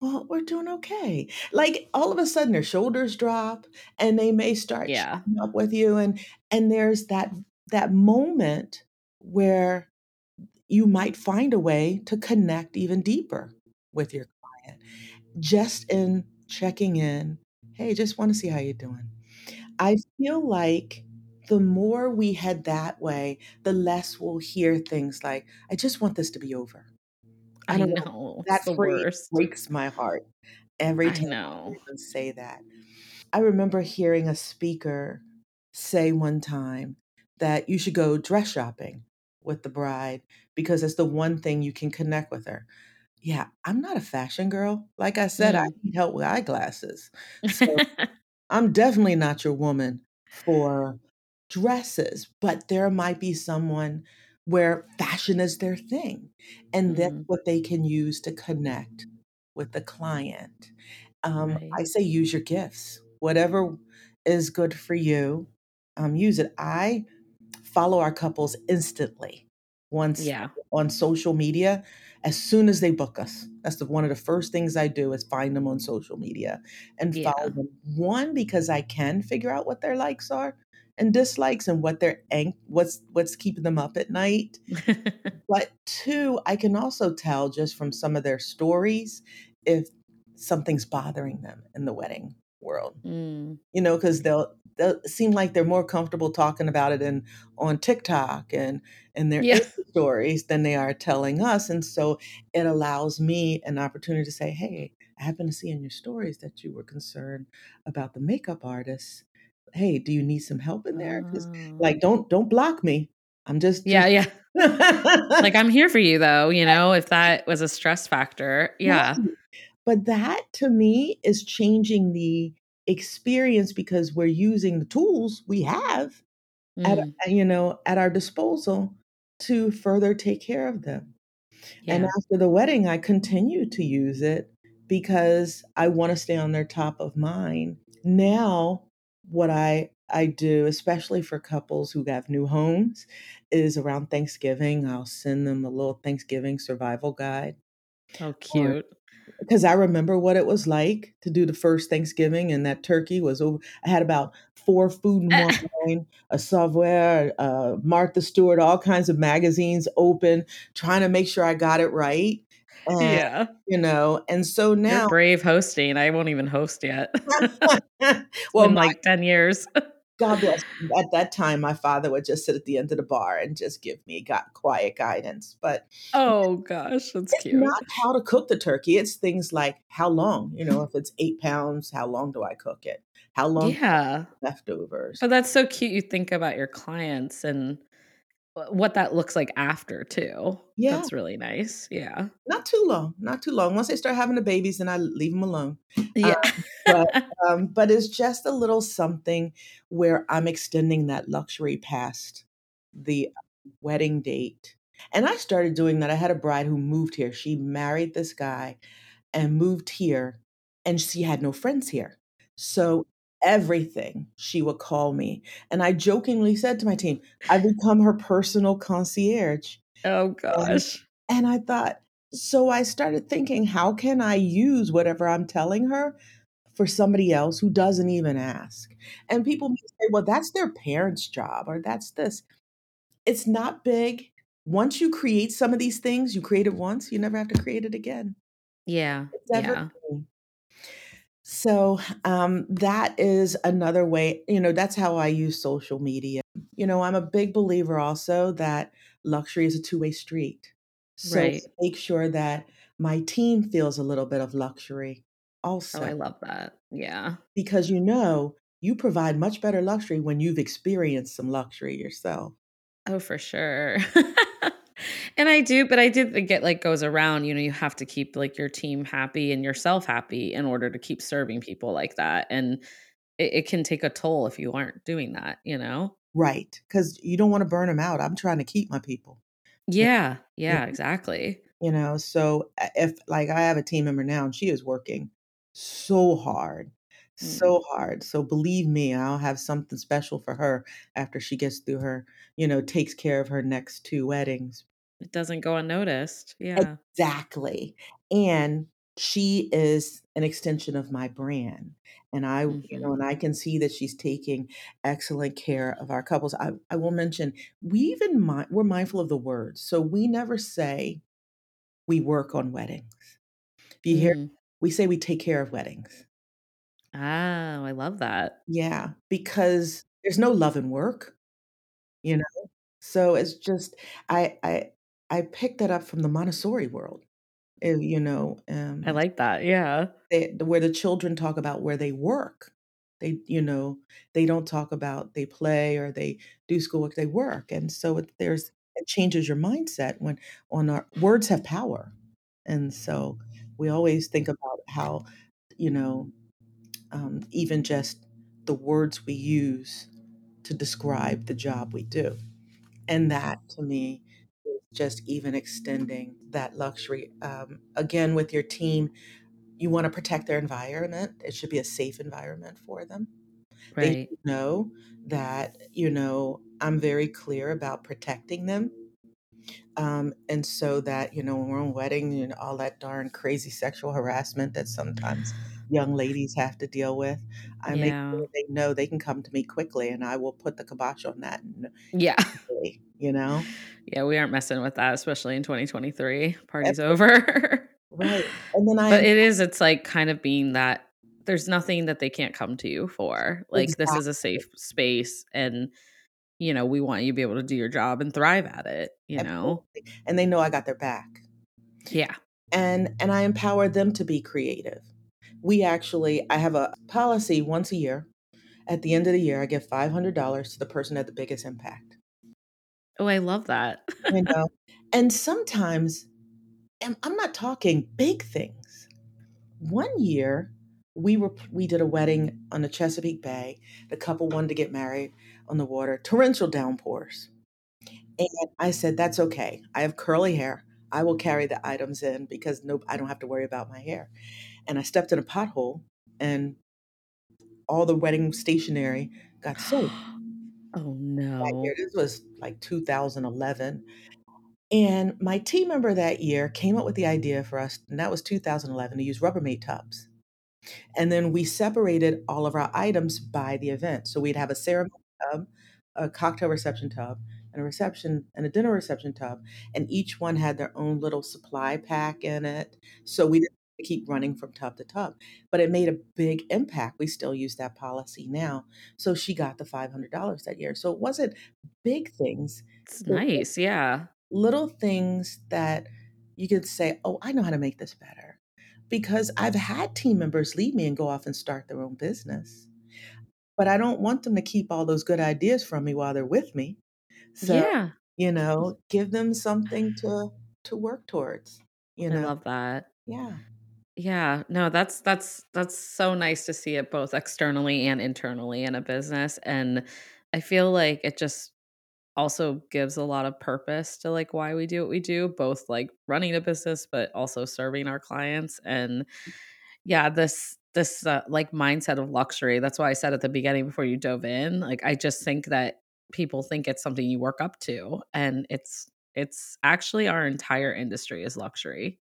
well, we're doing okay." Like, all of a sudden, their shoulders drop, and they may start Yeah. up with you, and and there's that that moment where you might find a way to connect even deeper with your client, just in checking in, "Hey, just wanna see how you're doing." I feel like the more we head that way, the less we'll hear things like, "I just want this to be over." I I don't know. know, That the worst. breaks my heart every time I know. say that. I remember hearing a speaker say one time that you should go dress shopping with the bride because it's the one thing you can connect with her. Yeah, I'm not a fashion girl. Like I said, I Mm. need help with eyeglasses. So, I'm definitely not your woman for dresses, but there might be someone where fashion is their thing, and that's Mm. what they can use to connect with the client. Um, Right. I say use your gifts. Whatever is good for you, um, use it. I follow our couples instantly once Yeah. on social media, as soon as they book us. That's the one of the first things I do is find them on social media and follow them. 1, because I can figure out what their likes are and dislikes and what their an what's what's keeping them up at night. But 2, I can also tell just from some of their stories if something's bothering them in the wedding world. Mm. You know, 'cause they'll they'll seem like they're more comfortable talking about it in on TikTok and in their Yeah. Stories than they are telling us, and so it allows me an opportunity to say, "Hey, I happened to see in your stories that you were concerned about the makeup artist. Hey, do you need some help in there? 'Cause" Oh. like, don't don't block me. I'm just Yeah, just yeah. Like, I'm here for you, though, you know, if that was a stress factor. Yeah. Right. But that to me is changing the experience because we're using the tools we have at Mm. a you know, at our disposal to further take care of them. And after the wedding, I continue to use it because I wanna stay on their top of mind. Now, what I I do, especially for couples who have new homes, is around Thanksgiving, I'll send them a little Thanksgiving survival guide Oh, or cute. 'cause I remember what it was like to do the first Thanksgiving, and that turkey was over I had about 4 Food and Wine, a Saveur, uh, Martha Stewart, all kinds of magazines open, trying to make sure I got it right, and, Yeah. you know, and so You're now brave hosting, I won't even host yet. Well, been, my like, 10 years. God bless. At that time, my father would just sit at the end of the bar and just give me got quiet guidance, but Oh gosh, that's it's cute. not how to cook the turkey, it's things like how long, you know, if it's 8 pounds, how long do I cook it? How long Yeah. leftovers? But that's so cute you think about your clients and what that looks like after too. Yeah. That's really nice. Yeah. Not too long, not too long. Once they start having the babies, then I leave them alone. Um, Yeah. but, um, but it's just a little something where I'm extending that luxury past the wedding date. And I started doing that. I had a bride who moved here. She married this guy and moved here, and she had no friends here. So everything, she would call me. And I jokingly said to my team, "I've become her personal concierge." Oh um, gosh. and I thought so I started thinking, "How can I use whatever I'm telling her for somebody else who doesn't even ask?" And people may say, "Well, that's their parents' job," or "That's this." It's not big. Once you create some of these things, you create it once, you never have to create it again. Yeah, It's yeah. So, um, that is another way you know, that's how I use social media. You know, I'm a big believer also that luxury is a two-way street. So Right. make sure that my team feels a little bit of luxury Oh, also. I love that. Yeah. Because you know, you provide much better luxury when you've experienced some luxury yourself. Oh, for sure. And I do but I do think it, like, goes around, you know, you have to keep, like, your team happy and yourself happy in order to keep serving people like that, and it it can take a toll if you aren't doing that, you know? Right. Cause you don't wanna burn them out. I'm trying to keep my people. Yeah, yeah. yeah, exactly. You know, so, if like, I have a team member now, and she is working so hard. Mm. So hard. So believe me, I'll have something special for her after she gets through her, you know, takes care of her next 2 weddings. It doesn't go unnoticed. Yeah. Exactly. And she is an extension of my brand. And I, you know, Mhm. and I can see that she's taking excellent care of our couples. I, I will mention we even mi- we're mindful of the words. So we never say we work on weddings. If you hear, Mm. we say we take care of weddings. Oh, I love that. Yeah, because there's no love and work, you know? So it's just I I I picked that up from the Montessori world. eh, you know, I um, like that. Yeah. they, where the children talk about where they work. They, you know, they don't talk about they play or they do schoolwork. They work, and so it, there's it changes your mindset when on our words have power, and so we always think about how, you know, um, even just the words we use to describe the job we do. And that to me just even extending that luxury. Um, again, with your team, you want to protect their environment. It should be a safe environment for them. They Right. should know that, you know, I'm very clear about protecting them. Um, and so that, you know, when we're on wedding, you know, all that darn crazy sexual harassment that sometimes young ladies have to deal with, I make sure they know they can come to me quickly and I will put the kibosh on that, and, Yeah. you know? Yeah, we aren't messing with that, especially in 2023. Party's over. Right. And then I But it is, it's like kind of being that there's nothing that they can't come to you for. Like, this is a safe space, and, you know, we want you to be able to do your job and thrive at it, you know? And they know I got their back. Yeah. And and I empower them to be creative. We actually I have a policy once a year. At the end of the year, I give $500 to the person at the biggest impact. Oh, I love that. You know? and sometimes and I'm not talking big things. One year, we were we did a wedding on the Chesapeake Bay. The couple wanted to get married on the water, torrential downpours. And I said, "That's okay. I have curly hair. I will carry the items in because no I don't have to worry about my hair." And I stepped in a pothole and all the wedding stationery got soaked Oh, that year. no. This was like 2011. And my team member that year came up with the idea for us, and that was 2011, to use Rubbermaid tubs. And then we separated all of our items by the event. So we'd have a ceremony tub, a cocktail reception tub, and a reception and a dinner reception tub, and each one had their own little supply pack in it. So we didn't keep running from tub to tub, but it made a big impact. We still use that policy now. So she got the $500 that year. So it wasn't big things. It's It nice. Yeah. little things that you could say, "Oh, I know how to make this better." Because I've had team members leave me and go off and start their own business. But I don't want them to keep all those good ideas from me while they're with me. So, Yeah. you know, give them something to to work towards, you I know? love that. Yeah. Yeah, no, that's that's that's so nice to see it both externally and internally in a business, and I feel like it just also gives a lot of purpose to, like, why we do what we do, both, like, running a business, but also serving our clients, and yeah, this this, uh, like, mindset of luxury, that's why I said at the beginning before you dove in, like, I just think that people think it's something you work up to, and it's it's actually our entire industry is luxury.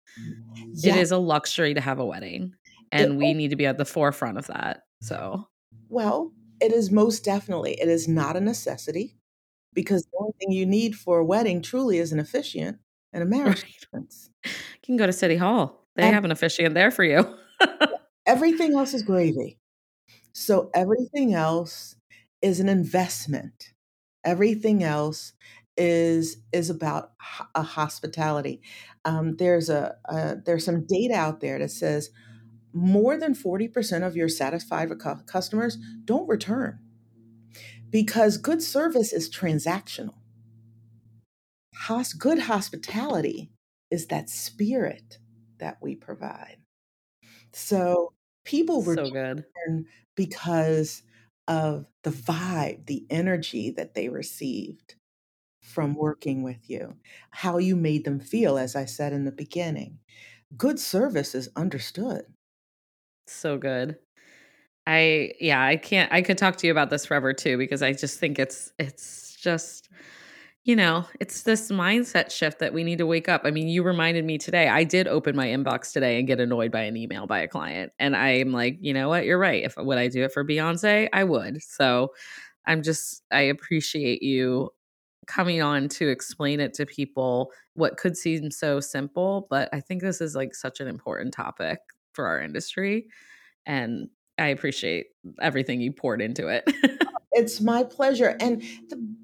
It Yeah. is a luxury to have a wedding, It and we need to be at the forefront of that, so well, it is most definitely. It is not a necessity because the only thing you need for a wedding truly is an officiant and a marriage Right. license. You can go to City Hall. They And have an officiant there for you. everything else is gravy. So everything else is an investment. Everything else is is about a hospitality. Um, there's a a there's some data out there that says more than 40% of your satisfied customers don't return because good service is transactional. Hos good hospitality is that spirit that we provide. So people were So good. because of the vibe, the energy that they received from mm-hmm. working with you, how you made them feel, as I said in the beginning. Good service is understood. So good. I yeah, I can't I could talk to you about this forever too because I just think it's it's just you know, it's this mindset shift that we need to wake up. I mean, you reminded me today. I did open my inbox today and get annoyed by an email by a client. And I'm like, you know what? You're right. If would I do it for Beyonce? I would. So I'm just I appreciate you coming on to explain it to people what could seem so simple, but I think this is like such an important topic for our industry. And I appreciate everything you poured into it. it's my pleasure. And the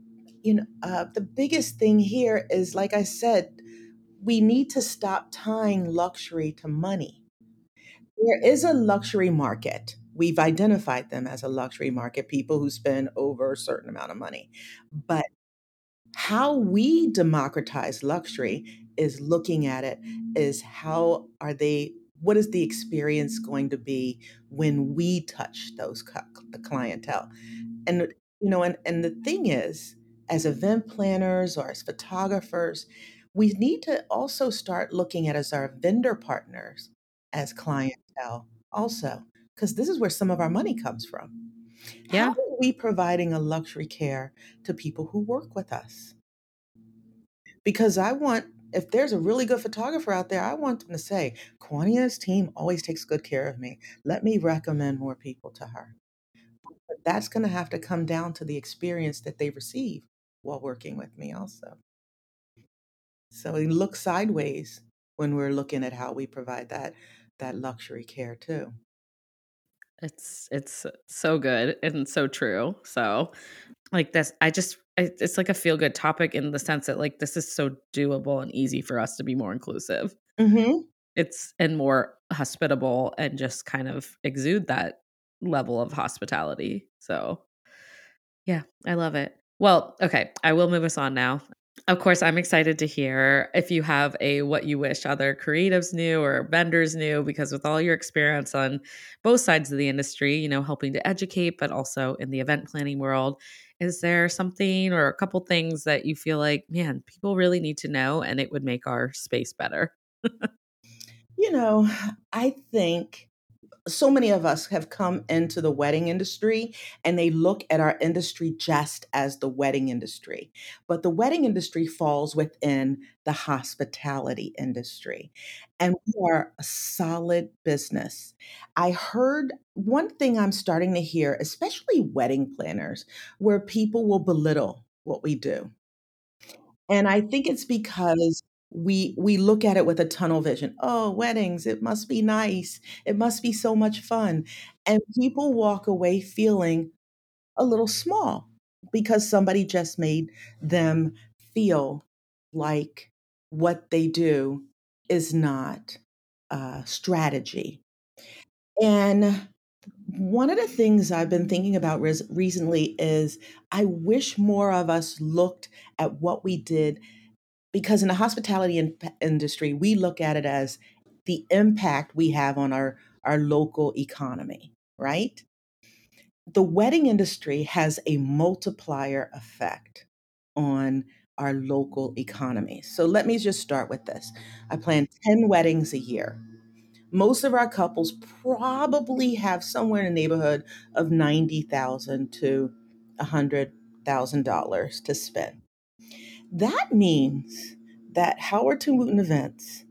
you know, uh, the biggest thing here is, like I said, we need to stop tying luxury to money. There is a luxury market. We've identified them as a luxury market, people who spend over a certain amount of money. But how we democratize luxury is looking at it is how are they what is the experience going to be when we touch those the clientele and you know and and the thing is as event planners or as photographers, we need to also start looking at as our vendor partners as clientele also, because this is where some of our money comes from. Yeah. How are we providing a luxury care to people who work with us? Because I want, if there's a really good photographer out there, I want them to say, Kawania's team always takes good care of me. Let me recommend more people to her. But that's going to have to come down to the experience that they receive while working with me also. So we look sideways when we're looking at how we provide that that luxury care too. It's it's so good and so true. So like this I just it's like a feel good topic in the sense that like this is so doable and easy for us to be more inclusive. Mm-hmm. It's and more hospitable and just kind of exude that level of hospitality. So yeah, I love it. Well, okay, I will move us on now. Of course, I'm excited to hear if you have a what you wish other creatives knew or vendors knew, because with all your experience on both sides of the industry, you know, helping to educate, but also in the event planning world, is there something or a couple things that you feel like, man, people really need to know and it would make our space better? you know, I think so many of us have come into the wedding industry and they look at our industry just as the wedding industry. But the wedding industry falls within the hospitality industry. And we are a solid business. I heard one thing I'm starting to hear, especially wedding planners, where people will belittle what we do. And I think it's because we we look at it with a tunnel vision. Oh, weddings, it must be nice. It must be so much fun. And people walk away feeling a little small because somebody just made them feel like what they do is not uh, strategy. And one of the things I've been thinking about res- recently is I wish more of us looked at what we did because in the hospitality in- industry, we look at it as the impact we have on our, our local economy, right? The wedding industry has a multiplier effect on our local economy. So let me just start with this. I plan 10 weddings a year. Most of our couples probably have somewhere in the neighborhood of 90,000 to $100,000 to spend. That means that Howerton+Wooten Events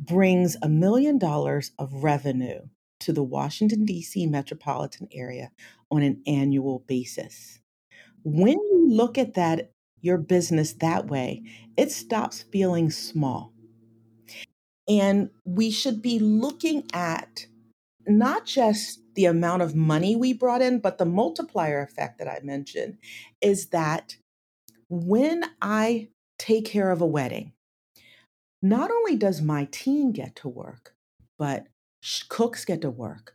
brings a million dollars of revenue to the Washington, D.C. metropolitan area on an annual basis. When you look at that, your business that way, it stops feeling small. And we should be looking at not just the amount of money we brought in, but the multiplier effect that I mentioned is that when I take care of a wedding, not only does my team get to work, but cooks get to work,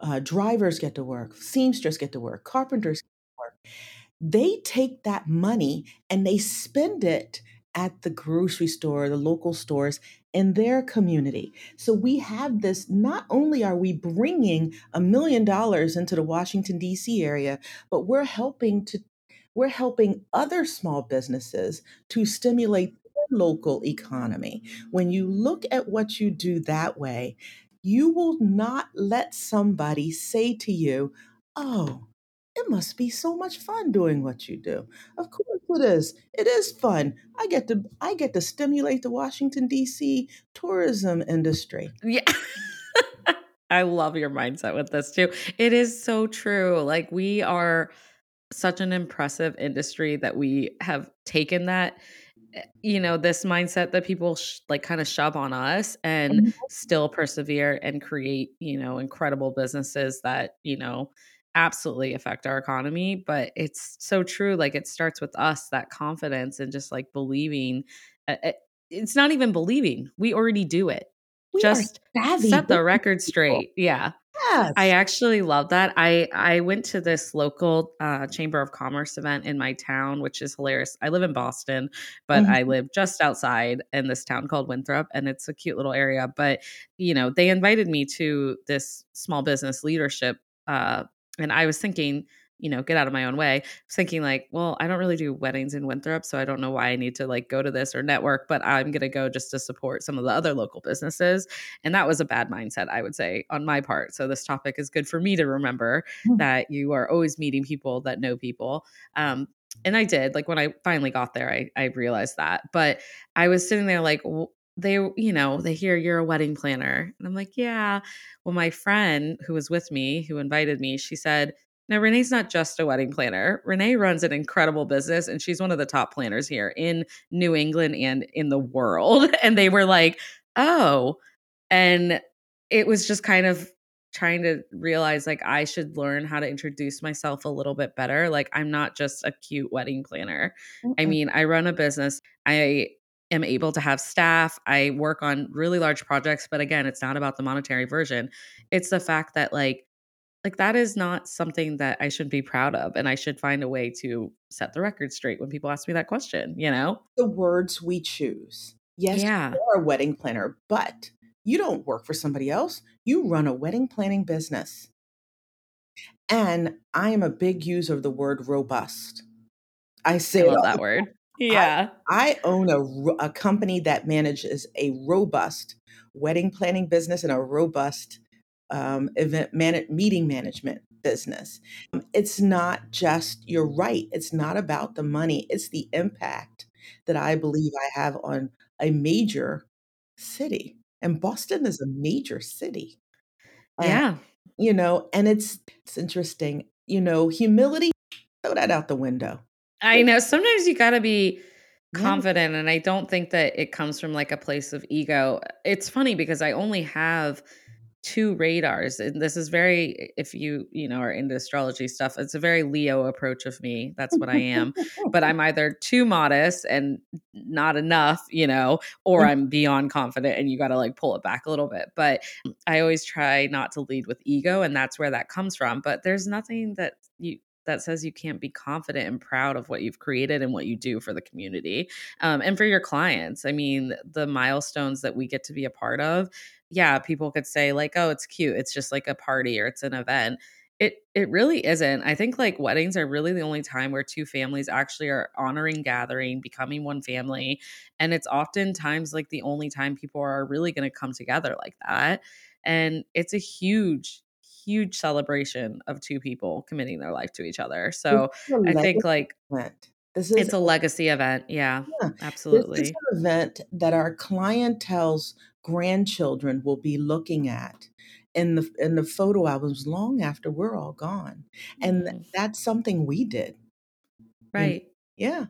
uh, drivers get to work, seamsters get to work, carpenters get to work. They take that money and they spend it at the grocery store, the local stores in their community. So we have this not only are we bringing a million dollars into the Washington, D.C. area, but we're helping to we're helping other small businesses to stimulate their local economy. When you look at what you do that way, You will not let somebody say to you, "Oh, it must be so much fun doing what you do." Of course it is. It is fun. I get to I get to stimulate the Washington DC tourism industry. Yeah. I love your mindset with this too. It is so true. Like we are such an impressive industry that we have taken that eh, you know this mindset that people sh- like kind of shove on us and Mhm. still persevere and create you know incredible businesses that you know absolutely affect our economy but it's so true like it starts with us that confidence and just like believing uh, uh, it's not even believing we already do it We just set the record straight yeah I actually love that. I I went to this local uh, chamber of commerce event in my town, which is hilarious. I live in Boston, but I Mhm. live just outside in this town called Winthrop, and it's a cute little area. But you know, they invited me to this small business leadership, uh, and I was thinking, you know, get out of my own way. I was thinking like, well, I don't really do weddings in Winthrop, so I don't know why I need to like go to this or network, but I'm gonna go just to support some of the other local businesses and that was a bad mindset, I would say, on my part. So this topic is good for me to remember Mm. that you are always meeting people that know people. Um, and I did. Like when I finally got there, I, I realized that. But I was sitting there like, they, you know, they hear you're a wedding planner. And I'm like, yeah. Well, my friend who was with me, who invited me, she said, no, Renee's not just a wedding planner. Renee runs an incredible business and she's one of the top planners here in New England and in the world. And they were like, oh, and it was just kind of trying to realize like I should learn how to introduce myself a little bit better. Like I'm not just a cute wedding planner. I mean, I run a business. I am able to have staff. I work on really large projects, but again, it's not about the monetary version. It's the fact that like like that is not something that I should be proud of and I should find a way to set the record straight when people ask me that question, you know? The words we choose. Yes, Yeah. you are a wedding planner, but you don't work for somebody else. You run a wedding planning business. And I am a big user of the word robust. I say I love that word. Yeah. I own a a company that manages a robust wedding planning business and a robust, um, event mana meeting management business. Um, it's not just you're right, it's not about the money, it's the impact that I believe I have on a major city, and Boston is a major city, and, Yeah. you know, and it's it's interesting, you know, humility, throw that out the window. I know sometimes you gotta be Yeah. confident, and I don't think that it comes from like a place of ego. It's funny because I only have 2 radars, and this is very if you, you know, are into astrology stuff, it's a very Leo approach of me. That's what I am. But I'm either too modest and not enough, you know, or I'm beyond confident and you gotta like pull it back a little bit. But I always try not to lead with ego, and that's where that comes from. But there's nothing that you that says you can't be confident and proud of what you've created and what you do for the community um, and for your clients. I mean, the milestones that we get to be a part of, yeah, people could say like, "Oh, it's cute. It's just like a party or it's an event." It it really isn't. I think like weddings are really the only time where two families actually are honoring gathering, becoming one family, and it's oftentimes like the only time people are really going to come together like that. And it's a huge huge celebration of two people committing their life to each other. So, I think like. This is it's a legacy event. Yeah, Yeah, this is absolutely. an event that our clientele's grandchildren will be looking at in the in the photo albums long after we're all gone, and Mm, that's something we did, right. Yeah.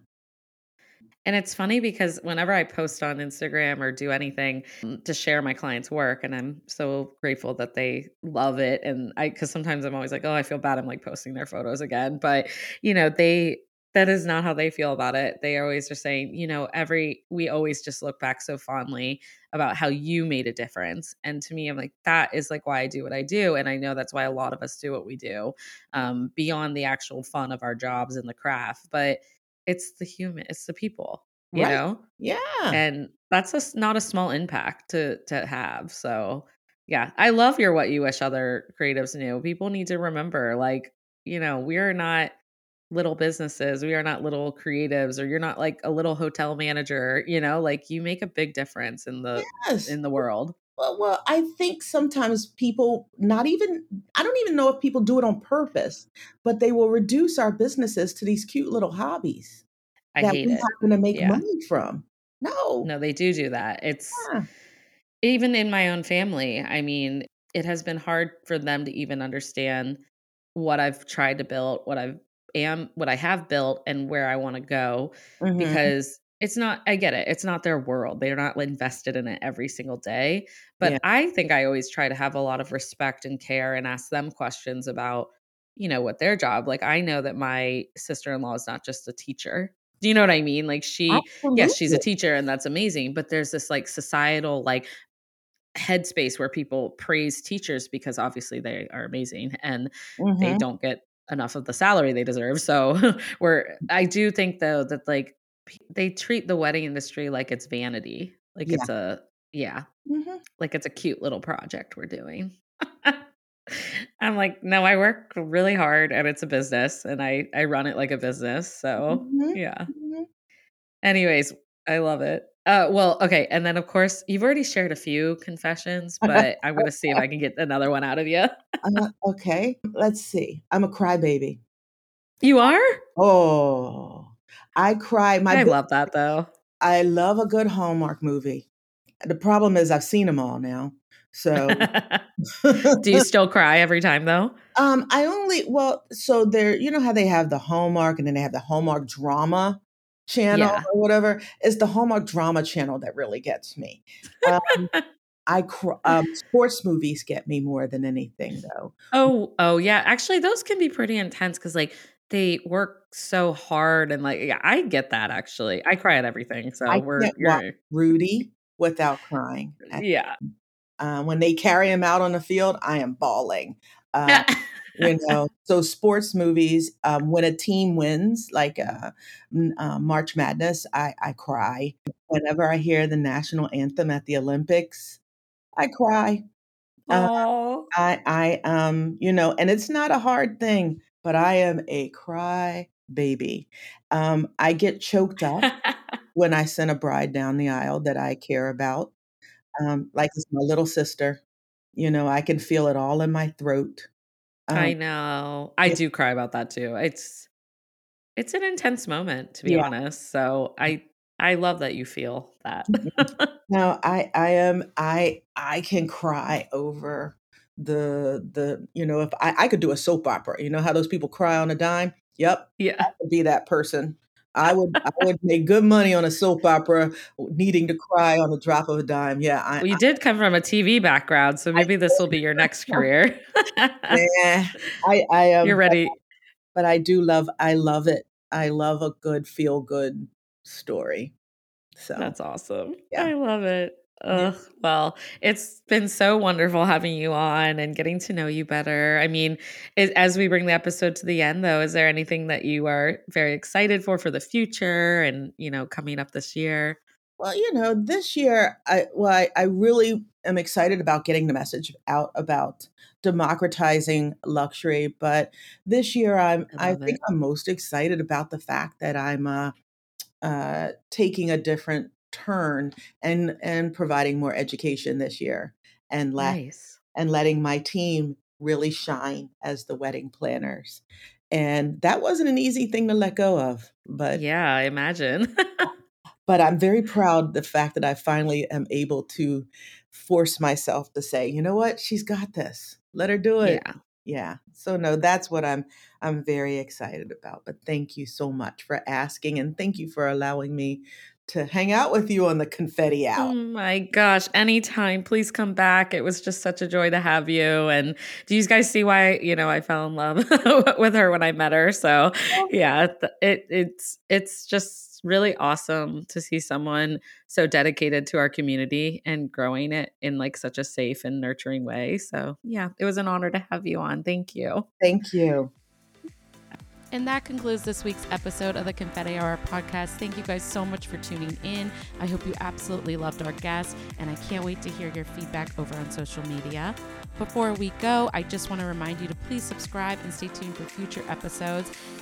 And it's funny because whenever I post on Instagram or do anything mm, to share my clients' work, and I'm so grateful that they love it. And I, because sometimes I'm always like, oh, I feel bad. I'm like posting their photos again. But, you know, they, that is not how they feel about it. They always are saying, you know, every, we always just look back so fondly about how you made a difference. And to me, I'm like, that is like why I do what I do. And I know that's why a lot of us do what we do um, beyond the actual fun of our jobs and the craft. But, it's the human, it's the people, you Right. know? Yeah. And that's a not a small impact to to have, so, yeah, I love your what you wish other creatives knew. People need to remember, like, you know, we are not little businesses, we are not little creatives, or you're not like a little hotel manager, you know? Like, you make a big difference in the Yes. in the world. Well, well, I think sometimes people not even I don't even know if people do it on purpose, but they will reduce our businesses to these cute little hobbies I that hate we it. happen to make Yeah. money from. No. No, they do do that. It's Yeah. even in my own family. I mean, it has been hard for them to even understand what I've tried to build, what I've am, what I have built, and where I want to go Mhm. because it's not. I get it. It's not their world. They're not invested in it every single day. But Yeah. I think I always try to have a lot of respect and care and ask them questions about, you know, what their job. Like I know that my sister in law is not just a teacher. Do you know what I mean? Like she yes, she's a teacher and that's amazing, but there's this like societal like headspace where people praise teachers because obviously they are amazing and they Mhm. don't get enough of the salary they deserve. So where I do think though that like they treat the wedding industry like it's vanity. Like Yeah. it's a yeah, Mhm. like it's a cute little project we're doing. I'm like, no, I work really hard and it's a business and I I run it like a business. So, Mhm. yeah. Mhm. Anyways, I love it. Uh, well, okay, and then of course you've already shared a few confessions, but I'm gonna see if I can get another one out of you. Uh, okay, let's see. I'm a crybaby. You are? Oh, I cry. My I love that though. I love a good Hallmark movie. The problem is I've seen them all now. So, Do you still cry every time though? um, I only well, so there. You know how they have the Hallmark and then they have the Hallmark drama channel Yeah. or whatever. It's the Hallmark drama channel that really gets me. Um, I cr- um, sports movies get me more than anything, though. oh, oh yeah. Actually, those can be pretty intense because like they work so hard and like yeah, I get that actually. I cry at everything. So I we're you're Rudy without crying. Yeah. Uh, when they carry him out on the field, I am bawling. Uh, you know, so sports movies, um, when a team wins, like uh, uh, March Madness, I, I cry. Whenever I hear the national anthem at the Olympics, I cry. Uh, oh. I, I, um, you know, and it's not a hard thing, but I am a cry baby. Um, I get choked up when I send a bride down the aisle that I care about. Um, like it's my little sister. You know, I can feel it all in my throat. I Um, know. I do cry about that too. It's it's an intense moment to be yeah. honest. So I I love that you feel that. No, I I am I I can cry over the the you know if I I could do a soap opera. You know how those people cry on a dime? Yep, yeah. I could be that person. I would I would make good money on a soap opera needing to cry on the drop of a dime. Yeah, I, Well, you did come from a TV background, so I, maybe this will be your next career. I I I am um, You're ready. but I do love I love it. I love a good feel good story. So That's awesome. yeah. I love it. Ugh, well, it's been so wonderful having you on and getting to know you better. I mean, is, as we bring the episode to the end, though, is there anything that you are very excited for for the future and you know coming up this year? Well, you know, this year I well I, I really am excited about getting the message out about democratizing luxury, but this year I'm I I think it. I'm most excited about the fact that I'm uh, uh, taking a different turn and and providing more education this year and let Nice. and letting my team really shine as the wedding planners. And that wasn't an easy thing to let go of, but Yeah, I imagine. but I'm very proud the fact that I finally am able to force myself to say, you know what, she's got this. Let her do it. yeah. Yeah. So no, that's what I'm I'm very excited about. But thank you so much for asking and thank you for allowing me to hang out with you on the confetti hour. Oh my gosh, anytime. Please come back. It was just such a joy to have you. And do you guys see why, you know, I fell in love with her when I met her? So, Oh, yeah, it it's it's just really awesome to see someone so dedicated to our community and growing it in like such a safe and nurturing way. So, yeah, it was an honor to have you on. Thank you. Thank you. And that concludes this week's episode of the Confetti Hour podcast. Thank you guys so much for tuning in. I hope you absolutely loved our guest, and I can't wait to hear your feedback over on social media. Before we go, I just want to remind you to Please subscribe and stay tuned for future episodes.